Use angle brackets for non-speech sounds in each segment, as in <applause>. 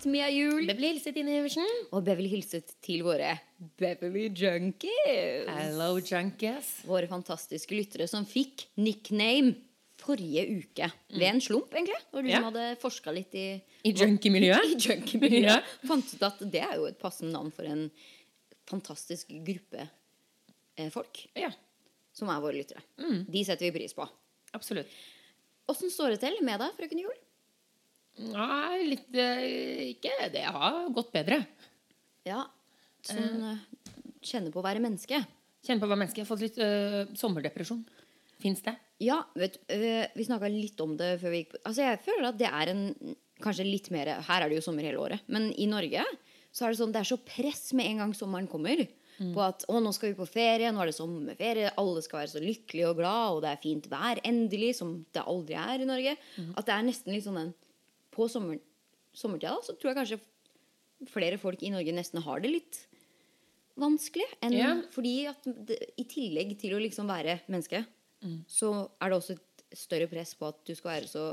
Beverly Mia Juel. Beverly hilset Ine Iversen. Og Beverly hilset til våre Beverly Junkies. Hello, junkies. Våre fantastiske lyttere som fikk nickname forrige uke. Ved en slump, egentlig. Når du Ja. som hadde forska litt i I junkiemiljøet. I junkiemiljøet. Ja. Fant ut at det er jo et passende navn for en fantastisk gruppe eh, folk. Ja, Som er våre lyttere. Mm. De setter vi pris på. absolutt. Åssen står det til med deg, frøken Jul? Nei, litt eh, Ikke Det har gått bedre. Ja, sånn eh, Kjenne på å være menneske. Kjenne på å være menneske. Jeg har fått litt eh, sommerdepresjon. Fins det? Ja, vet, øh, vi snakka litt om det før vi gikk på Altså, jeg føler at det er en Kanskje litt mer Her er det jo sommer hele året. Men i Norge så er det sånn Det er så press med en gang sommeren kommer. På at å, nå skal vi på ferie, nå er det sommerferie, alle skal være så lykkelige og glad, og det er fint vær endelig, som det aldri er i Norge. At det er nesten litt sånn den På sommer, sommertida så tror jeg kanskje flere folk i Norge nesten har det litt vanskelig. Enn, Ja. Fordi at det, i tillegg til å liksom være menneske, så er det også et større press på at du skal være så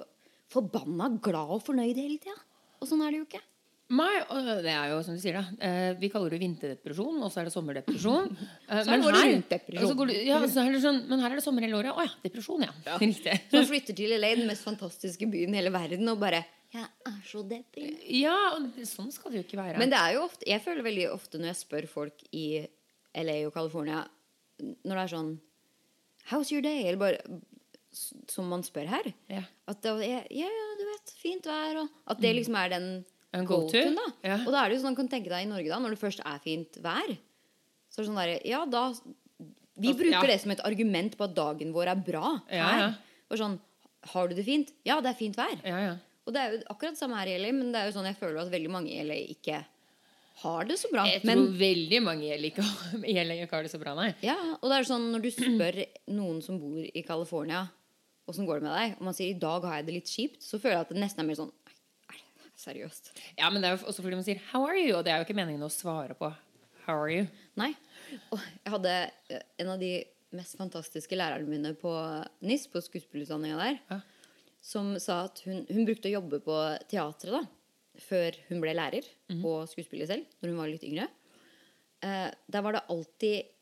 forbanna glad og fornøyd hele tida. Og sånn er det jo ikke. Nei, og det er jo som du sier, da. Eh, vi kaller det vinterdepresjon, og så er det sommerdepresjon. <laughs> Eh, Så går det her- depresjon. går det- ja, så er det sånn, men her er det sommer hele året. Å ja, depresjon, ja. <laughs> Riktig. Så man flytter til LA, den mest fantastiske byen i hele verden, og bare Jeg er så deprimert. Ja, og sånn skal det jo ikke være. Men det er jo ofte Jeg føler veldig ofte når jeg spør folk i LA og California Når det er sånn How's your day? Eller bare Som man spør her. Ja. At det er Ja, ja, du vet, fint vær, og At det liksom er den En go-to. go-to-en, da. Ja. Og da er det jo sånn, kan tenke deg i Norge, da, når det først er fint vær, så er det sånn derre Ja, da Vi bruker ja. det som et argument på at dagen vår er bra Ja, her. ja. Og sånn Har du det fint? Ja, det er fint vær. Ja, ja. Og det er jo akkurat samme her i LA, men det er jo sånn jeg føler at veldig mange i LA ikke har det så bra. Jeg Men tror veldig mange i LA <laughs> ikke har det så bra, nei. ja, og det er sånn når du spør noen som bor i California åssen går det med deg, og man sier i dag har jeg det litt kjipt, så føler jeg at det nesten er mer sånn er seriøst? Ja, men det er jo også fordi man sier 'how are you', og det er jo ikke meningen å svare på 'how are you'. Nei. Og jeg hadde eh, en av de mest fantastiske lærerne mine på NIS, på skuespillerutdanninga der, Ja. Som sa at hun, hun brukte å jobbe på teatret da, før hun ble lærer og skuespiller selv, når hun var litt yngre. Eh, der var det alltid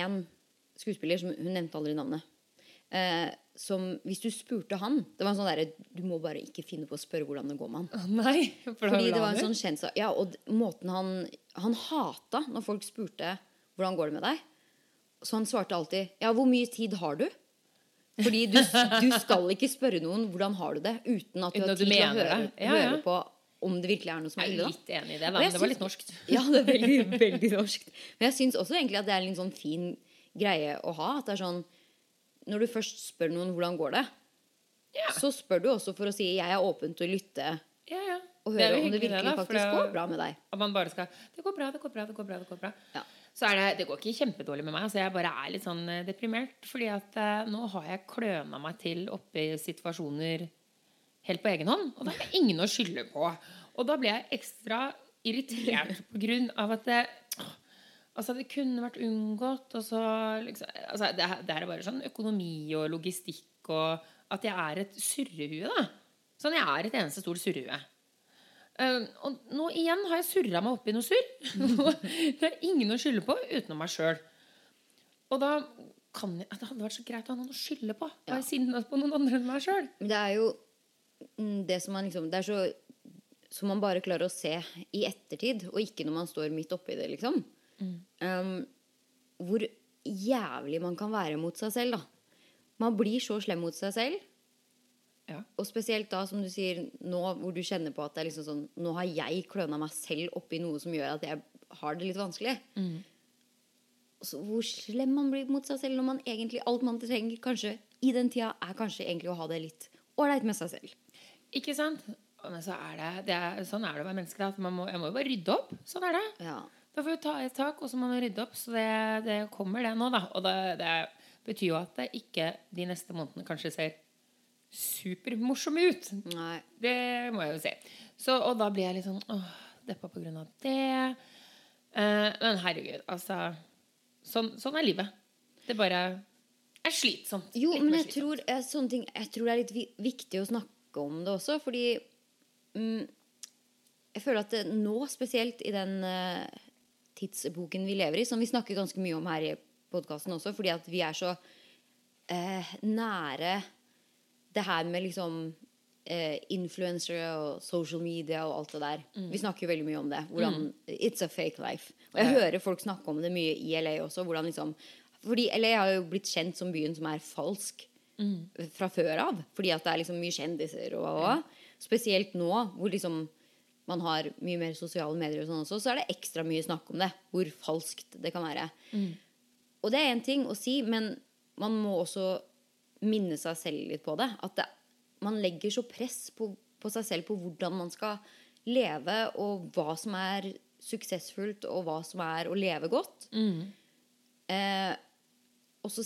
én skuespiller, som hun nevnte aldri navnet, eh, som hvis du spurte han Det var en sånn derre Du må bare ikke finne på å spørre hvordan det går med han. Oh, Nei, for Fordi det var en sånn kjent. Ja, og måten han Han hata når folk spurte hvordan går det med deg. Så han svarte alltid Ja, hvor mye tid har du? Fordi du, du skal ikke spørre noen hvordan har du det, uten at du Uten har tid til å høre. Ja, ja. høre på om det virkelig er noe som er ille. Jeg er litt enig i det, men det var litt norskt. <laughs> Ja, det er veldig, veldig norskt. Men jeg syns også egentlig at det er en sånn fin greie å ha. At det er sånn Når du først spør noen hvordan går det, Ja. så spør du også for å si jeg er åpen til å lytte Ja, ja. og høre det om det virkelig virkelig da, faktisk det- går bra med deg. At man bare skal Det går bra, det går bra, det går bra. Det går bra. Ja. Så er det Det går ikke kjempedårlig med meg. Altså jeg bare er litt sånn eh, deprimert. Fordi at eh, nå har jeg kløna meg til oppi situasjoner helt på egen hånd. Og da er det ingen å skylde på. Og da blir jeg ekstra irritert på grunn av at det, Altså, det kunne vært unngått. Og så liksom altså, det, det er bare sånn økonomi og logistikk og At jeg er et surrehue, da. Sånn, jeg er et eneste stort surrehue. Uh, og nå igjen har jeg surra meg opp i noe surr. <laughs> det er ingen å skylde på utenom meg sjøl. Og da kan jeg, Det hadde vært så greit å ha noen å skylde på. Ja. Være sinna på noen andre enn meg sjøl. Det er jo mm, det som man liksom Det er så som man bare klarer å se i ettertid, og ikke når man står midt oppi det, liksom. Um, hvor jævlig man kan være mot seg selv, da. Man blir så slem mot seg selv. Ja. Og spesielt da, som du sier, nå hvor du kjenner på at det er liksom sånn Nå har jeg kløna meg selv oppi noe som gjør at jeg har det litt vanskelig. Mm. så hvor slem man blir mot seg selv når man egentlig alt man trenger kanskje i den tida, er kanskje egentlig å ha det litt ålreit med seg selv. Ikke sant? Men så er det, det er, sånn er det å være menneske. da, man må, jeg må jo bare rydde opp. Sånn er det. Ja. Da får vi ta et tak, og så må man rydde opp. Så det, det kommer, det nå, da. Og det, det betyr jo at det ikke de neste månedene kanskje ser supermorsomme ut. Nei. Det må jeg jo si. Så, og da blir jeg litt sånn åh, deppa på grunn av det. Eh, men herregud, altså sånn, sånn er livet. Det bare er slitsomt. Jo, men jeg tror, eh, sånne ting, jeg tror det er litt viktig å snakke om det også, fordi mm, Jeg føler at det, nå, spesielt i den uh, tidsepoken vi lever i, som vi snakker ganske mye om her i podkasten også, fordi at vi er så uh, nære det her med liksom eh, influensere og social media og alt det der. Vi snakker jo veldig mye om det. Hvordan It's a fake life. Og jeg hører folk snakke om det mye i LA også. Liksom Fordi LA har jo blitt kjent som byen som er falsk fra før av. Fordi at det er liksom mye kjendiser og, og Spesielt nå hvor liksom man har mye mer sosiale medier og sånn også, så er det ekstra mye snakk om det. Hvor falskt det kan være. Og det er én ting å si, men man må også minne seg selv litt på det. At det, man legger så press på, på seg selv på hvordan man skal leve, og hva som er suksessfullt, og hva som er å leve godt. Eh, også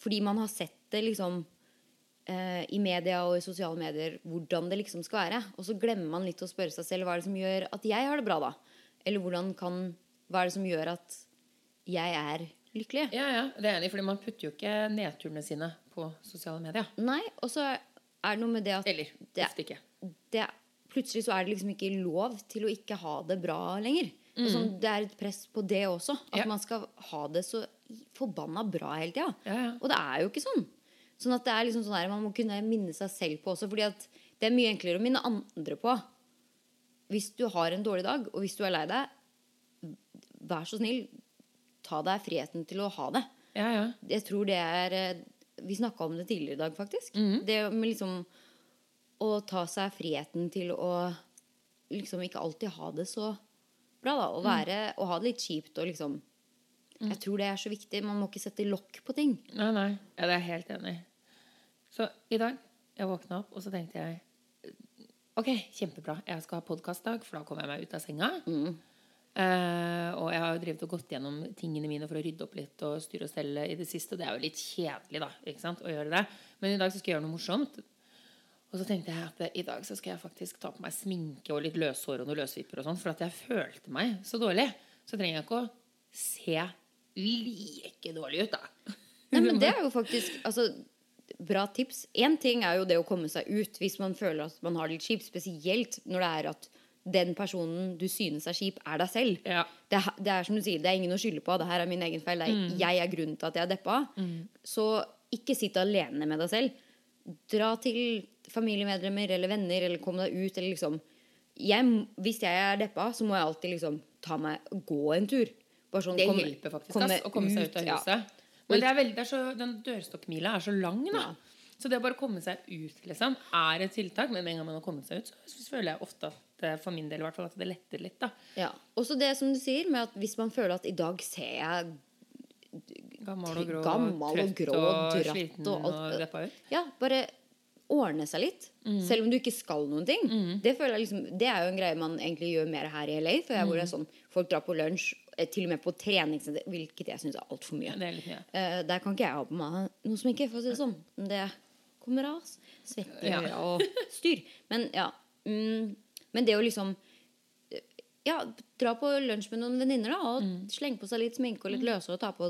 fordi man har sett det liksom eh, i media og i sosiale medier hvordan det liksom skal være. Og så glemmer man litt å spørre seg selv hva er det som gjør at jeg har det bra, da? Eller hvordan kan, hva er det som gjør at jeg er lykkelig? Ja, ja, det er enig, fordi man putter jo ikke nedturene sine på sosiale medier. Nei, og så er det noe med det at Eller det, ofte ikke. det, plutselig så er det liksom ikke lov til å ikke ha det bra lenger. Mm. sånn, det er et press på det også. At. Ja. man skal ha det så forbanna bra hele tida. Ja, ja. Og det er jo ikke sånn. Sånn at det er liksom sånn der, Man må kunne minne seg selv på også. fordi at det er mye enklere å minne andre på. Hvis du har en dårlig dag, og hvis du er lei deg, vær så snill, ta deg friheten til å ha det. Ja, ja. Jeg tror det er eh, Vi snakka om det tidligere i dag, faktisk. Mhm. Det med liksom å ta seg friheten til å liksom ikke alltid ha det så bra, da. Å Mm. være Å ha det litt kjipt og liksom Jeg tror det er så viktig. Man må ikke sette lokk på ting. Nei, nei. Ja, det er jeg helt enig i. Så i dag jeg våkna opp, og så tenkte jeg Ok, kjempebra. Jeg skal ha podkastdag, for da kommer jeg meg ut av senga. Eh, og jeg har jo drevet og gått gjennom tingene mine for å rydde opp litt og styre og stelle i det siste. Og det er jo litt kjedelig, da, ikke sant, å gjøre det. Men i dag så skal jeg gjøre noe morsomt. Og så tenkte jeg at eh, i dag så skal jeg faktisk ta på meg sminke og litt løshår og noen løsvipper og sånn, for at jeg følte meg så dårlig. Så trenger jeg ikke å se like dårlig ut, da. Nei, men det <laughs> er jo faktisk altså, bra tips. Én ting er jo det å komme seg ut hvis man føler at man har det litt kjipt. Spesielt når det er at den personen du synes er kjip, er deg selv. Ja. Det, er- det er som du sier, det er ingen å skylde på. Det her er min egen feil. Er, Jeg er grunnen til at jeg er deppa. Så ikke sitt alene med deg selv. Dra til familiemedlemmer eller venner, eller kom deg ut. Eller liksom jeg, Hvis jeg er deppa, så må jeg alltid liksom ta meg gå en tur. Sånn, Det kom, hjelper faktisk komme ass, å komme seg ut av ja. huset. Men det er veldig, det er så, den dørstokkmila er så lang, da. Ja. Så det å bare komme seg ut liksom, er et tiltak. Men med en gang man har kommet seg ut, så, så føler jeg ofte at eh, for min del i hvert fall, at det letter litt. da Ja. Også det som du sier, med at hvis man føler at i dag ser jeg Gammel og grå, Gammel og grå, og dratt sliten og og, alt. deppa ut. Ja, bare ordne seg litt. Selv om du ikke skal noen ting. Det, føler jeg liksom, det er jo en greie man egentlig gjør mer her i LA. For jeg, hvor det er sånn, Folk drar på lunsj, eh, til og med på treningssenter, hvilket jeg syns er altfor mye. Ja, det er litt mye. uh, der kan ikke jeg ha på meg noe som ikke, for å si det sånn. Det kommer oss. Svetter Ja. og styr. Men ja. Mm, men det å liksom eh, Ja, dra på lunsj med noen venninner. Og Mm. slenge på seg litt sminke og litt løse og ta på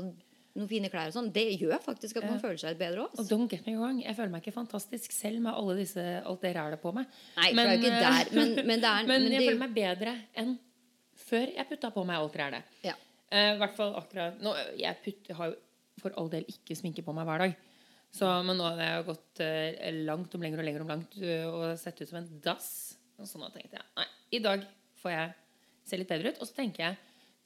noen fine klær og sånn. Det gjør faktisk at man føler seg litt bedre òg. Og don't get me wrong, jeg føler meg ikke fantastisk selv med alle disse, alt det rælet på meg. Nei, for det er ikke der. Men, <laughs> men det er Men men jeg det, føler meg bedre enn før jeg putta på meg alt rælet. ja. Uh, hvert fall akkurat nå, Jeg putt, har jo for all del ikke sminke på meg hver dag. Så, men nå har jeg gått uh, langt om lenger og lenger om langt uh, og sett ut som en dass. Og så nå tenkte jeg nei, i dag får jeg se litt bedre ut. Og så tenker jeg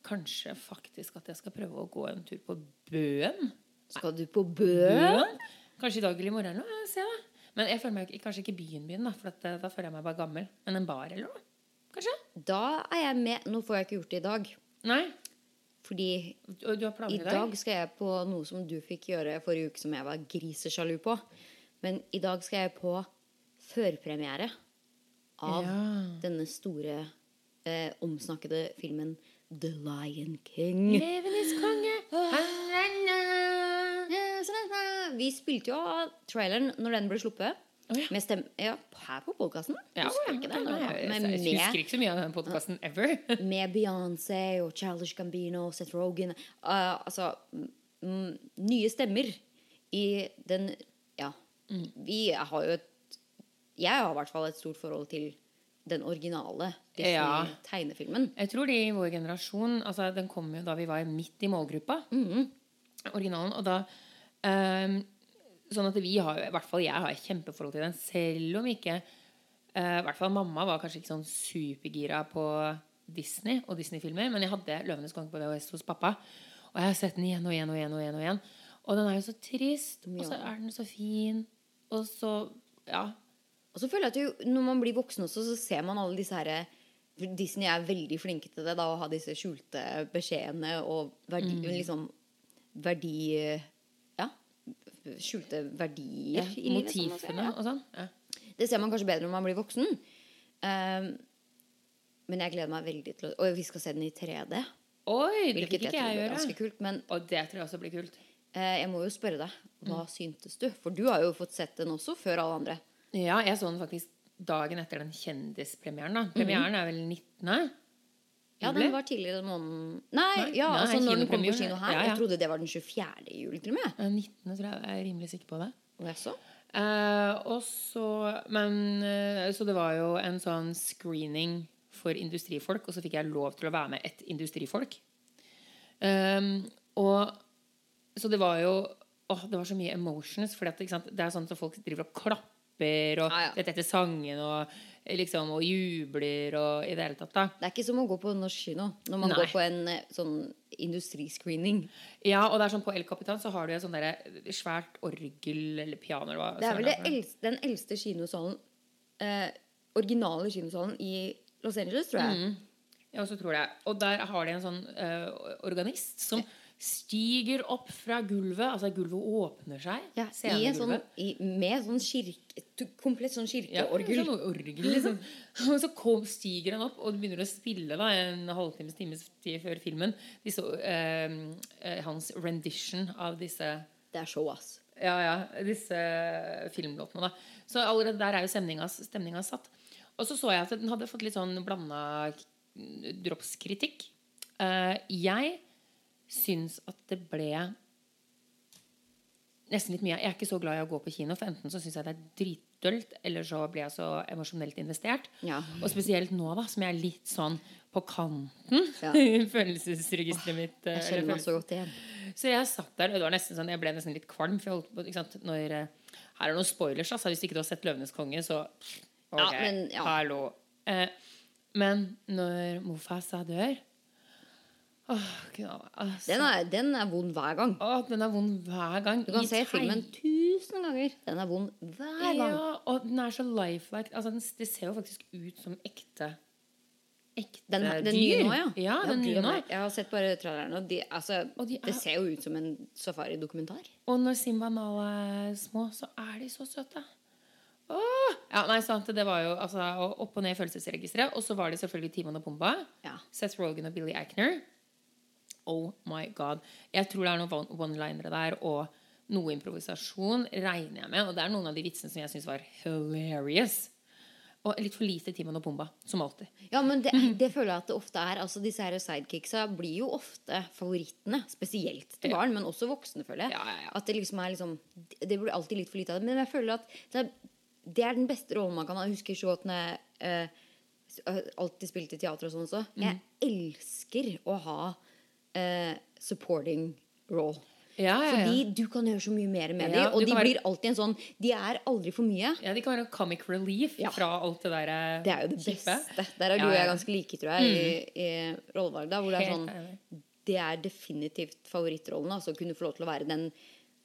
kanskje faktisk at jeg skal prøve å gå en tur på Bøen. Skal du på Bøen? Kanskje i dag eller i morgen. eller noe, Se, da. Men jeg føler meg kanskje ikke byen byen, da, for eh, da føler jeg meg bare gammel. Men en bar eller noe? Kanskje? Da er jeg med. Nå får jeg ikke gjort det i dag. Nei? Fordi Du, du har i i dag skal jeg på noe som du fikk gjøre forrige uke, som jeg var grisesjalu på. Men i dag skal jeg på førpremiere av Ja. denne store, eh, omsnakkede filmen The Lion King. Levenes konge. Eh, Vi spilte jo av traileren når den ble sluppet. Oh, ja. Med stemme Ja, her på podkasten. Ja, Husker jeg husker ikke så mye av den podkasten ever. <laughs> med Beyoncé og Childish Gambino, Seth Rogen Uh, Altså nye stemmer i den Ja. Mm. Vi har jo et Jeg har i hvert fall et stort forhold til den originale. Disney-tegnefilmen. Jeg tror de i vår generasjon altså Den kom jo da vi var midt i målgruppa. Originalen. Og da um, Sånn at vi har I hvert fall jeg har et kjempeforhold til den. Selv om ikke uh, I hvert fall mamma var kanskje ikke sånn supergira på Disney og Disney-filmer. Men jeg hadde 'Løvenes konge' på VHS hos pappa. Og jeg har sett den igjen og igjen og igjen. Og igjen og igjen Og den er jo så trist. Og så er den så fin. Og så Ja. Og så føler jeg at når man blir voksen også, så ser man alle disse her Disney er veldig flinke til det, da, å ha disse skjulte beskjedene og verdi, Mm. liksom verdi... Ja. Skjulte verdier ja ja. og sånn. Ja. Det ser man kanskje bedre når man blir voksen. Um, men jeg gleder meg veldig til å Og vi skal se den i 3D. Oi, det fikk jeg ikke jeg blir gjøre. kult. Men Og det tror jeg også blir kult. Uh, jeg må jo spørre deg, hva Mm. syntes du? For du har jo fått sett den også før alle andre. Ja, jeg så den faktisk dagen etter den kjendispremieren. da Premieren er vel 19. Ja, den var tidligere den måneden Nei, Nei, ja, nei, altså når den kom på kino her. ja, ja. Jeg trodde det var den 24. juli til og med. Eh, 19. tror jeg. Jeg er rimelig sikker på det. Og jeg så. Eh, og så Men eh, Så det var jo en sånn screening for industrifolk, og så fikk jeg lov til å være med et industrifolk. Um, og Så det var jo Åh, det var så mye emotions. For det er sånn at folk driver og klapper og Ja, ja. etter sangen og liksom og jubler og i det hele tatt. da Det er ikke som å gå på norsk kino når man Nei. går på en eh, sånn industriscreening. Ja, og det er sånn på El Capitan så har du et sånt derre svært orgel eller piano eller hva Det er vel det eldste, den eldste kinosalen eh, Originale kinosalen i Los Angeles, tror jeg. Ja, så tror jeg. Og der har de en sånn eh, organist som stiger opp fra gulvet. Altså gulvet åpner seg. Ja, i en sånn, i, med sånn kirke, komplett sånn Ja. Sånn orgel, liksom. <laughs> Og så kom, stiger han opp og begynner å spille da, en halvtimes time tid før filmen. Disse, eh, eh, hans rendition av disse Det er show, ass. ja, ja, disse filmlåtene. da Så allerede der er jo stemninga, satt. Og så så jeg at den hadde fått litt sånn blanda dropskritikk. Eh, jeg syns at det ble nesten litt mye. Jeg er ikke så glad i å gå på kino, for enten så syns jeg det er dritdølt, eller så blir jeg så emosjonelt investert. Ja. Og spesielt nå, da, som jeg er litt sånn på kanten Ja. <laughs> følelsesregisteret mitt. eh, Jeg kjenner meg så godt igjen. så jeg satt der, og det var nesten sånn, jeg ble nesten litt kvalm. For jeg holdt på, ikke sant, når, eh, her er noen spoilers. Altså, hvis ikke du har sett 'Løvenes konge', så ok, Ja, men, ja. hallo. Eh, men når Mofasa dør Åh, altså. Den er, den er vond hver gang. Åh, den er vond hver gang. Du kan I se tegn- filmen tusen ganger. Den er vond hver gang. Ja, og den er så lifelike. Altså, den, det ser jo faktisk ut som ekte Ekte Den, den dyr. nye nå, ja. Ja, den nye nå. Jeg har sett bare traileren, og de, altså, Og de er- det ser jo ut som en safaridokumentar. Og når Simba og Nala er små, så er de så søte. Åh! Ja, nei, sant, det var jo altså, opp og ned i følelsesregisteret. Og så var det selvfølgelig Timon og Pumba. Ja. Seth Rogan og Billy Eichner. Oh my god. Jeg tror det er noen one- one-linere der og noe improvisasjon, regner jeg med. Og det er noen av de vitsene som jeg syns var hilarious. Og litt for lite Timon og Pumba, som alltid. Ja, men det, <laughs> det føler jeg at det ofte er. Altså Disse her sidekicksa blir jo ofte favorittene. Spesielt til barn, men også voksne, føler jeg. Ja, ja, ja. At det liksom er liksom Det blir alltid litt for lite av det. Men jeg føler at det er, det er den beste rollen man kan ha. Jeg husker så godt når jeg eh, øh, alltid spilte teater og sånn også. Jeg elsker å ha eh, supporting role. Ja, ja, ja. Fordi du kan gjøre så mye mer med Ja, dem. Og de være- blir alltid en sånn De er aldri for mye. Ja, De kan være comic relief Ja. fra alt det der eh, Det er jo det beste. Der er du Ja, og jeg ganske like, tror jeg, i, i rollevalg. da, Hvor det er sånn. Det er definitivt favorittrollen. Altså kunne få lov til å være den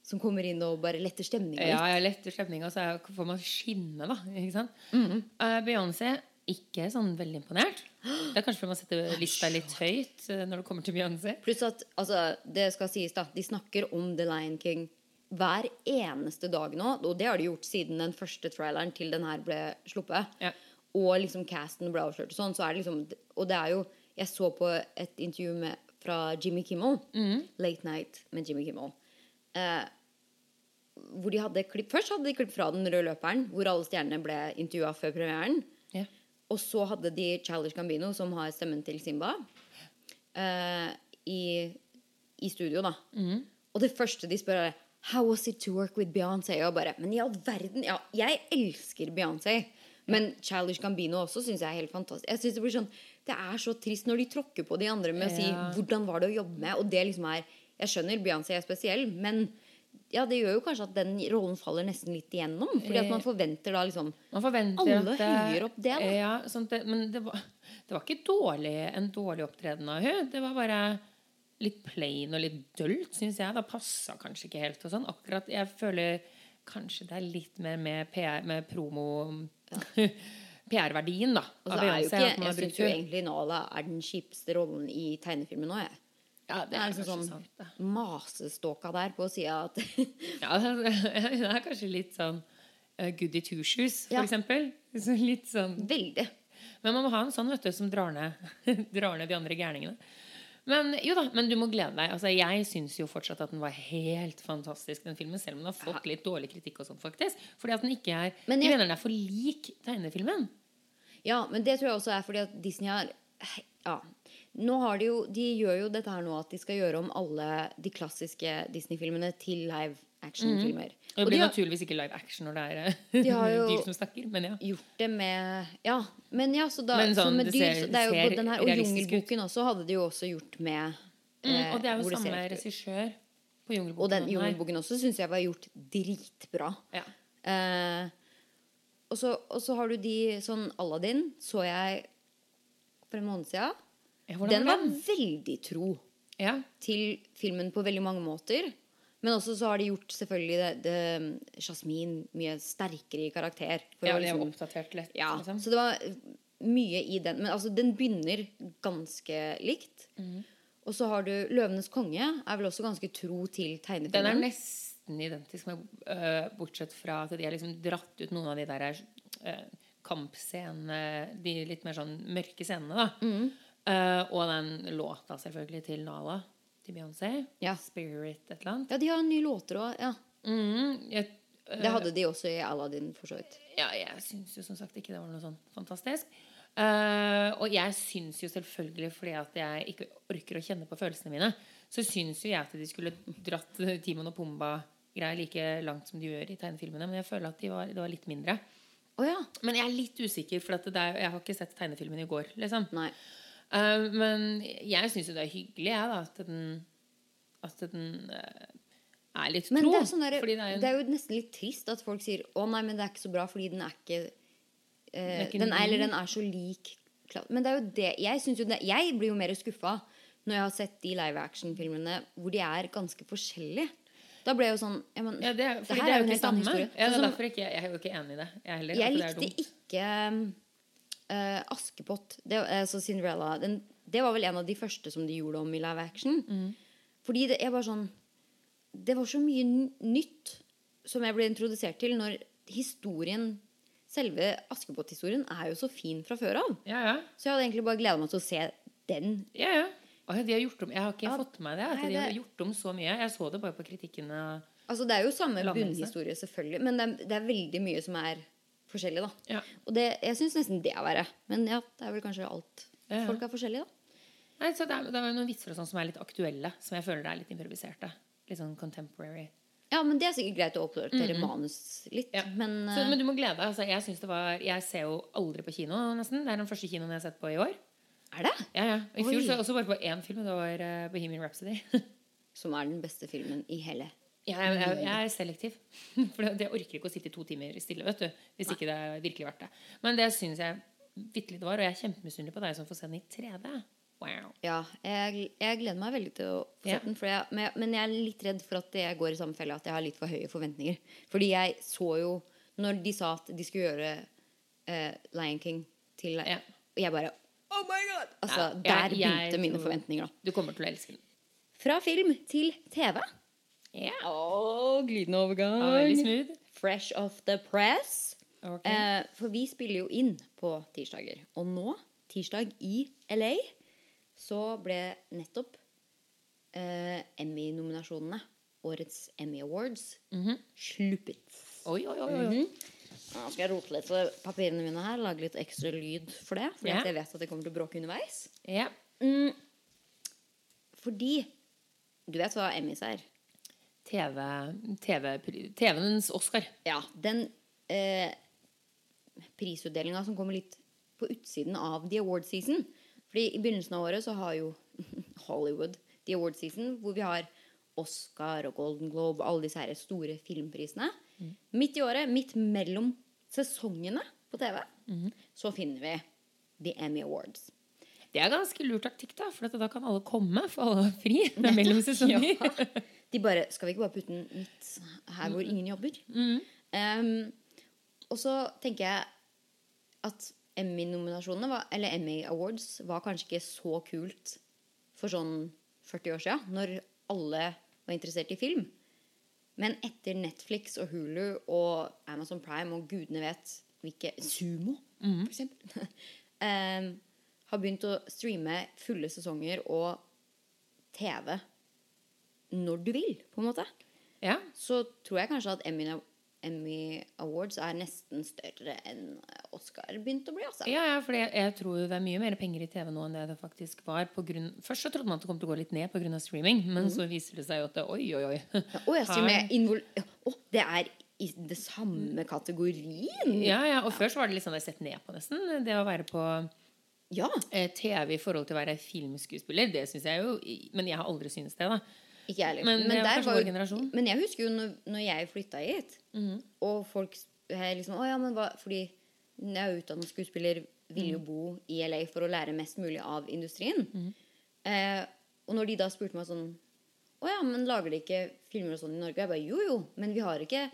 som kommer inn og bare letter stemninga Ja, litt. jeg letter stemninga, så får man skinne, da. Ikke sant? Mhm. uh, Beyoncé ikke sånn veldig imponert. Det er kanskje fordi man setter lista litt høyt eh, når det kommer til Beyoncé. Pluss at altså, det skal sies, da. De snakker om The Lion King hver eneste dag nå. Og det har de gjort siden den første traileren til den her ble sluppet. Ja. Og liksom casten ble avslørt og sånn. Så er det liksom Og det er jo Jeg så på et intervju med, fra Jimmy Kimmel. Mhm. Late Night med Jimmy Kimmel. Eh, hvor de hadde klipp Først hadde de klipp fra Den røde løperen, hvor alle stjernene ble intervjua før premieren. Og så hadde de Childish Gambino, som har stemmen til Simba, eh, i, i studio, da. Og det første de spør, er How was it to work with Beyoncé? Og bare, Men i all verden! Ja, jeg elsker Beyoncé. Men Childish Gambino også syns jeg er helt fantastisk. Jeg synes Det blir sånn Det er så trist når de tråkker på de andre med å si Ja. 'hvordan var det å jobbe med', og det liksom er Jeg skjønner Beyoncé er spesiell, men ja, det gjør jo kanskje at den rollen faller nesten litt igjennom. Fordi at man forventer da liksom Man forventer Alle det- høyer opp det, da. Ja, sånn det, men det var, det var ikke dårlig, en dårlig opptreden av hun Det var bare litt plain og litt dølt, syns jeg. Det passa kanskje ikke helt. og sånn. Akkurat, Jeg føler kanskje det er litt mer med, PR, med promo <laughs> PR-verdien, da. Og så jo ikke at Jeg syns jo egentlig Nala er den kjipeste rollen i tegnefilmen nå, jeg. Ja, Det er liksom sånn sant, maseståka der på sida at <laughs> Ja, <laughs> det er kanskje litt sånn uh, goody two shoes, for Ja. eksempel. <laughs> Så litt sånn Veldig. Men man må ha en sånn vet du, som drar ned, drar ned de andre gærningene. Men jo da, men du må glede deg. Altså, jeg syns jo fortsatt at den var helt fantastisk, den filmen. Selv om den har fått litt dårlig kritikk og sånn, faktisk. Fordi at den ikke er Men Jeg jeg- mener den er for lik tegnefilmen. Ja, men det tror jeg også er fordi at Disney har Ja. Nå har de jo De gjør jo dette her nå at de skal gjøre om alle de klassiske Disney-filmene til live action-filmer. Og det blir de har naturligvis ikke live action når det er <laughs> De dyr som snakker, men ja. gjort det med Ja, men ja, så da Men sånn, så med det dyr, ser- så det jo den her Og. Jungelboken også hadde de jo også gjort med Mm, eh, og det er jo samme regissør på Jungelboken. Og den. Jungelboken også syns jeg var gjort dritbra. Ja. Eh, og, så, og så har du de sånn Aladdin så jeg for en måned siden. Ja, Den var den? veldig tro Ja. til filmen på veldig mange måter. Men også så har de gjort selvfølgelig det, det Jasmin mye sterkere i karakter. Ja, var liksom, oppdatert litt. ja, liksom. så det var mye i den. Men altså, den begynner ganske likt. Mm. Og så har du 'Løvenes konge', er vel også ganske tro til Den er nesten identisk, med, øh, bortsett fra at de har liksom dratt ut noen av de der øh, kampscenene, de litt mer sånn mørke scenene, da. Mm. Eh, og den låta selvfølgelig til Nala, til Beyoncé. Ja. 'Spirit' et eller annet. Ja, de har nye låter òg. Ja. Mm, jeg, øh, Det hadde de også i Aladdin, for så vidt. Ja, jeg syns jo som sagt ikke det var noe sånn fantastisk. Uh, og jeg syns jo selvfølgelig, fordi at jeg ikke orker å kjenne på følelsene mine, så syns jo jeg at de skulle dratt Timon og Pumba-greier like langt som de gjør i tegnefilmene. Men jeg føler at de var, det var litt mindre. Oh, ja. Men jeg er litt usikker, for er, jeg har ikke sett tegnefilmen i går. liksom Nei. Eh, Men jeg syns jo det er hyggelig, jeg, da, at den, at den uh, er litt Men tro. det er, sånn der, det er det er jo nesten litt trist at folk sier 'Å nei, men det er ikke så bra fordi den er ikke, eh, er ikke den er, Eller den er så lik Men det er jo det Jeg, jo det, jeg blir jo mer skuffa når jeg har sett de live action-filmene hvor de er ganske forskjellige. Da ble jeg jo sånn ja, men, ja, det, er- det, her det er jo ikke samme. Ja, det Sånn er derfor ikke, jeg er jo ikke enig i det. Jeg, heller, Jeg er likte ikke eh, Askepott, det, altså Cinderella. Den, det var vel en av de første som de gjorde om i live action. Mm. Fordi det er bare sånn Det var så mye nytt som jeg ble introdusert til når historien Selve Askepott-historien er jo så fin fra før av. Ja, ja. Så jeg hadde egentlig bare gleda meg til å se den. Ja, ja. Å, de har gjort om, jeg har ikke Ja, fått med meg det. At nei, de har det- gjort om så mye. Jeg så det bare på kritikken. Altså Det er jo samme bunnhistorie, selvfølgelig, men det er, det er veldig mye som er forskjellig. da Ja. Og det, jeg syns nesten det er verre. Men ja, det er vel kanskje alt. Ja. Folk er forskjellige, da. Nei, så det er, det er noen vitser og sånn som er litt aktuelle, som jeg føler er litt improviserte. Litt sånn contemporary. Ja, men det er sikkert greit å oppdatere manus litt. Ja. Men, Så, eh, men du må glede deg. Altså, jeg, var, jeg ser jo aldri på kino, nesten. Det er den første kinoen jeg har sett på i år. er det? Ja, ja. I fjor så jeg også bare på én film, og det var uh, Bohemian Rhapsody. <laughs> Som er den beste filmen i hele Jeg, jeg, jeg er selektiv. <laughs> For det- jeg orker ikke å sitte i to timer stille vet du, hvis ikke det er virkelig verdt det. Men det syns jeg vitterlig det var, og jeg er kjempemisunnelig på deg som får se den i 3D. Wow. Ja, jeg, jeg gleder meg veldig til å få sett den. For jeg, men, jeg, men jeg er litt redd for at jeg går i samme felle, at jeg har litt for høye forventninger. Fordi jeg så jo Når de sa at de skulle gjøre eh, Lion King til Ja. Og jeg bare Oh my god! Altså, Ja, Der begynte mine forventninger, da. Du kommer til å elske den. Fra film til TV. Ja. Oh, glidende overgang. Veldig smooth. Fresh off the press. Okay. Eh, for vi spiller jo inn på tirsdager. Og nå, tirsdag i LA, så ble nettopp eh, Emmy-nominasjonene, årets Emmy Awards, Mhm. sluppet. Oi, oi, oi. oi. Mhm. Nå skal jeg rote litt på papirene mine her, lage litt ekstra lyd for det. Fordi yeah. jeg vet at det kommer til å bråke underveis. Yeah. Mm, fordi Du vet hva Emmys er? TV, TV, TV-ens Oscar. Ja, den eh, prisutdelinga som kommer litt på utsiden av The Award Season. Fordi i begynnelsen av året så har jo <laughs> Hollywood The Award Season, hvor vi har Oscar og Golden Globe, og alle disse her store filmprisene. Midt i året, midt mellom sesongene på TV, så finner vi The Emmy Awards. Det er ganske lur taktikk, da, for da kan alle komme, for alle har fri. <laughs> Det er mellom sesonger. Ja. De bare Skal vi ikke bare putte den midt her hvor ingen jobber? Um, og så tenker jeg at Emmy-nominasjonene, eller Emmy Awards, var kanskje ikke så kult for sånn 40 år siden, når alle var interessert i film. Men etter Netflix og Hulu og Amazon Prime og gudene vet hvilke Sumo, for eksempel, <laughs> um, har begynt å streame fulle sesonger og TV når du vil, på en måte, Ja. så tror jeg kanskje at Emmy, Emmy Awards er nesten større enn Oscar begynte å bli. Altså. Ja, ja, for jeg, jeg tror det er mye mer penger i TV nå enn det det faktisk var. På grunn, først så trodde man at det kom til å gå litt ned pga. streaming, men så viser det seg jo at det, oi, oi, oi. Å, jeg streamer invol... Å, det er i det samme kategorien! Ja, ja, og før så var det litt sånn det sett ned på, nesten. Det å være på Ja. eh, TV i forhold til å være filmskuespiller, det syns jeg jo Men jeg har aldri syntes det, da. Ikke jeg heller. Men det var var generasjon. Men jeg husker jo når, når jeg flytta hit, og folk liksom Å ja, men hva Fordi jeg er utdannet skuespiller, vil jo bo i LA for å lære mest mulig av industrien. Eh, og når de da spurte meg sånn Å ja, men lager de ikke filmer og sånn i Norge? Jeg bare jo, jo, men vi har ikke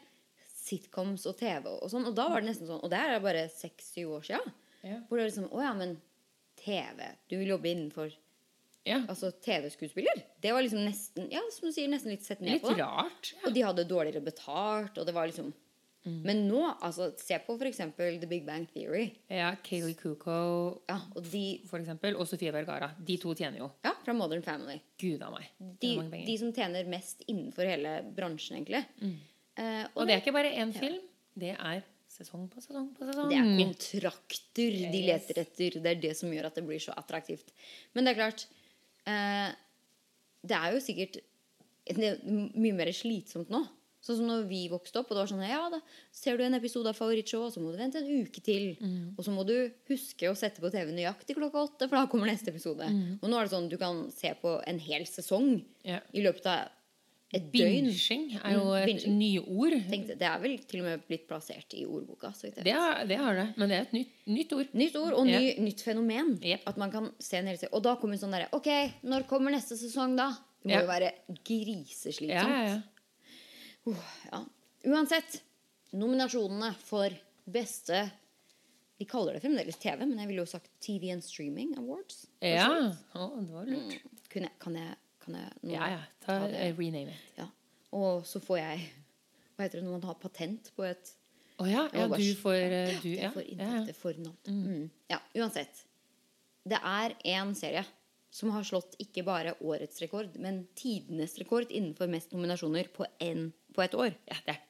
sitcoms og TV og sånn. Og da var det nesten sånn Og det her er bare seks-syv år sia. Ja. Hvor det er liksom Å ja, men TV Du vil jobbe innenfor Ja. Altså TV-skuespiller? Det var liksom nesten Ja, som du sier, nesten litt sett ned Litt på. rart. Og de hadde dårligere betalt, og det var liksom Men nå, altså, se på for eksempel The Big Bang Theory. Ja, Kayleigh Cuoco, Ja, og de for eksempel, og Sofie Vergara. De to tjener jo. Ja, fra Modern Family. Gud av meg. De, de som tjener mest innenfor hele bransjen, egentlig. Eh, og det er ikke bare én film. Det er sesong på sesong på sesong. Det er kontrakter de leter etter. Det er det som gjør at det blir så attraktivt. Men det er klart Det er jo sikkert er mye mer slitsomt nå. Sånn som når vi vokste opp, og det var sånn Ja, da ser du en episode av Favorittshow, og så må du vente en uke til. Mm. Og så må du huske å sette på TV nøyaktig klokka åtte, for da kommer neste episode. Mm. Og nå er det sånn du kan se på en hel sesong yeah. i løpet av et døgn. Binging er jo Mm, et binging. nyord. Tenkte, det er vel til og med blitt plassert i ordboka. Så Det er, det har det, men det er et nytt, nytt ord. Nytt ord og ny, nytt fenomen. Yep. At man kan se en hel. Og da kommer sånn derre Ok, når kommer neste sesong, da? Det må Ja. jo være griseslitsomt. Ja, ja, ja. Uh, ja. Uansett, nominasjonene for beste De kaller det fremdeles TV, men jeg ville jo sagt TV and Streaming Awards. ja. Å, det var lurt. Kunne kan jeg, kan jeg nå Ja, ja. Ta, ta det? eh, rename it. Ja. Og så får jeg Hva heter det når man har patent på et Å ja, ja, du får du, ja, Jeg får inntekter for navn. Mm. Ja, uansett. Det er en serie som har slått ikke bare årets rekord, men tidenes rekord innenfor mest nominasjoner på, en, på et år. Ja, det er.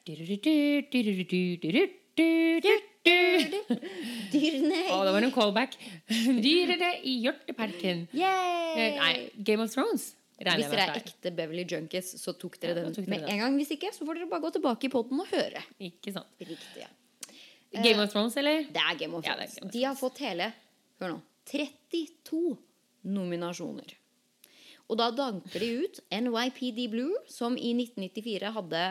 Dyrene Å, det var en callback. Dyrene i hjorteparken. Yay! Eh, Nei, Game of Thrones. Regner Hvis dere er ekte Beverly Junkies, så tok dere Ja, den tok dere med den. en gang. Hvis ikke, så får dere bare gå tilbake i poden og høre. Ikke sant. Riktig, ja. Game of Thrones, eller? Det er Game of Ja, Game of Thrones. De har fått hele Hør nå 32 nominasjoner. Og da danker de ut NYPD Blue, som i 1994 hadde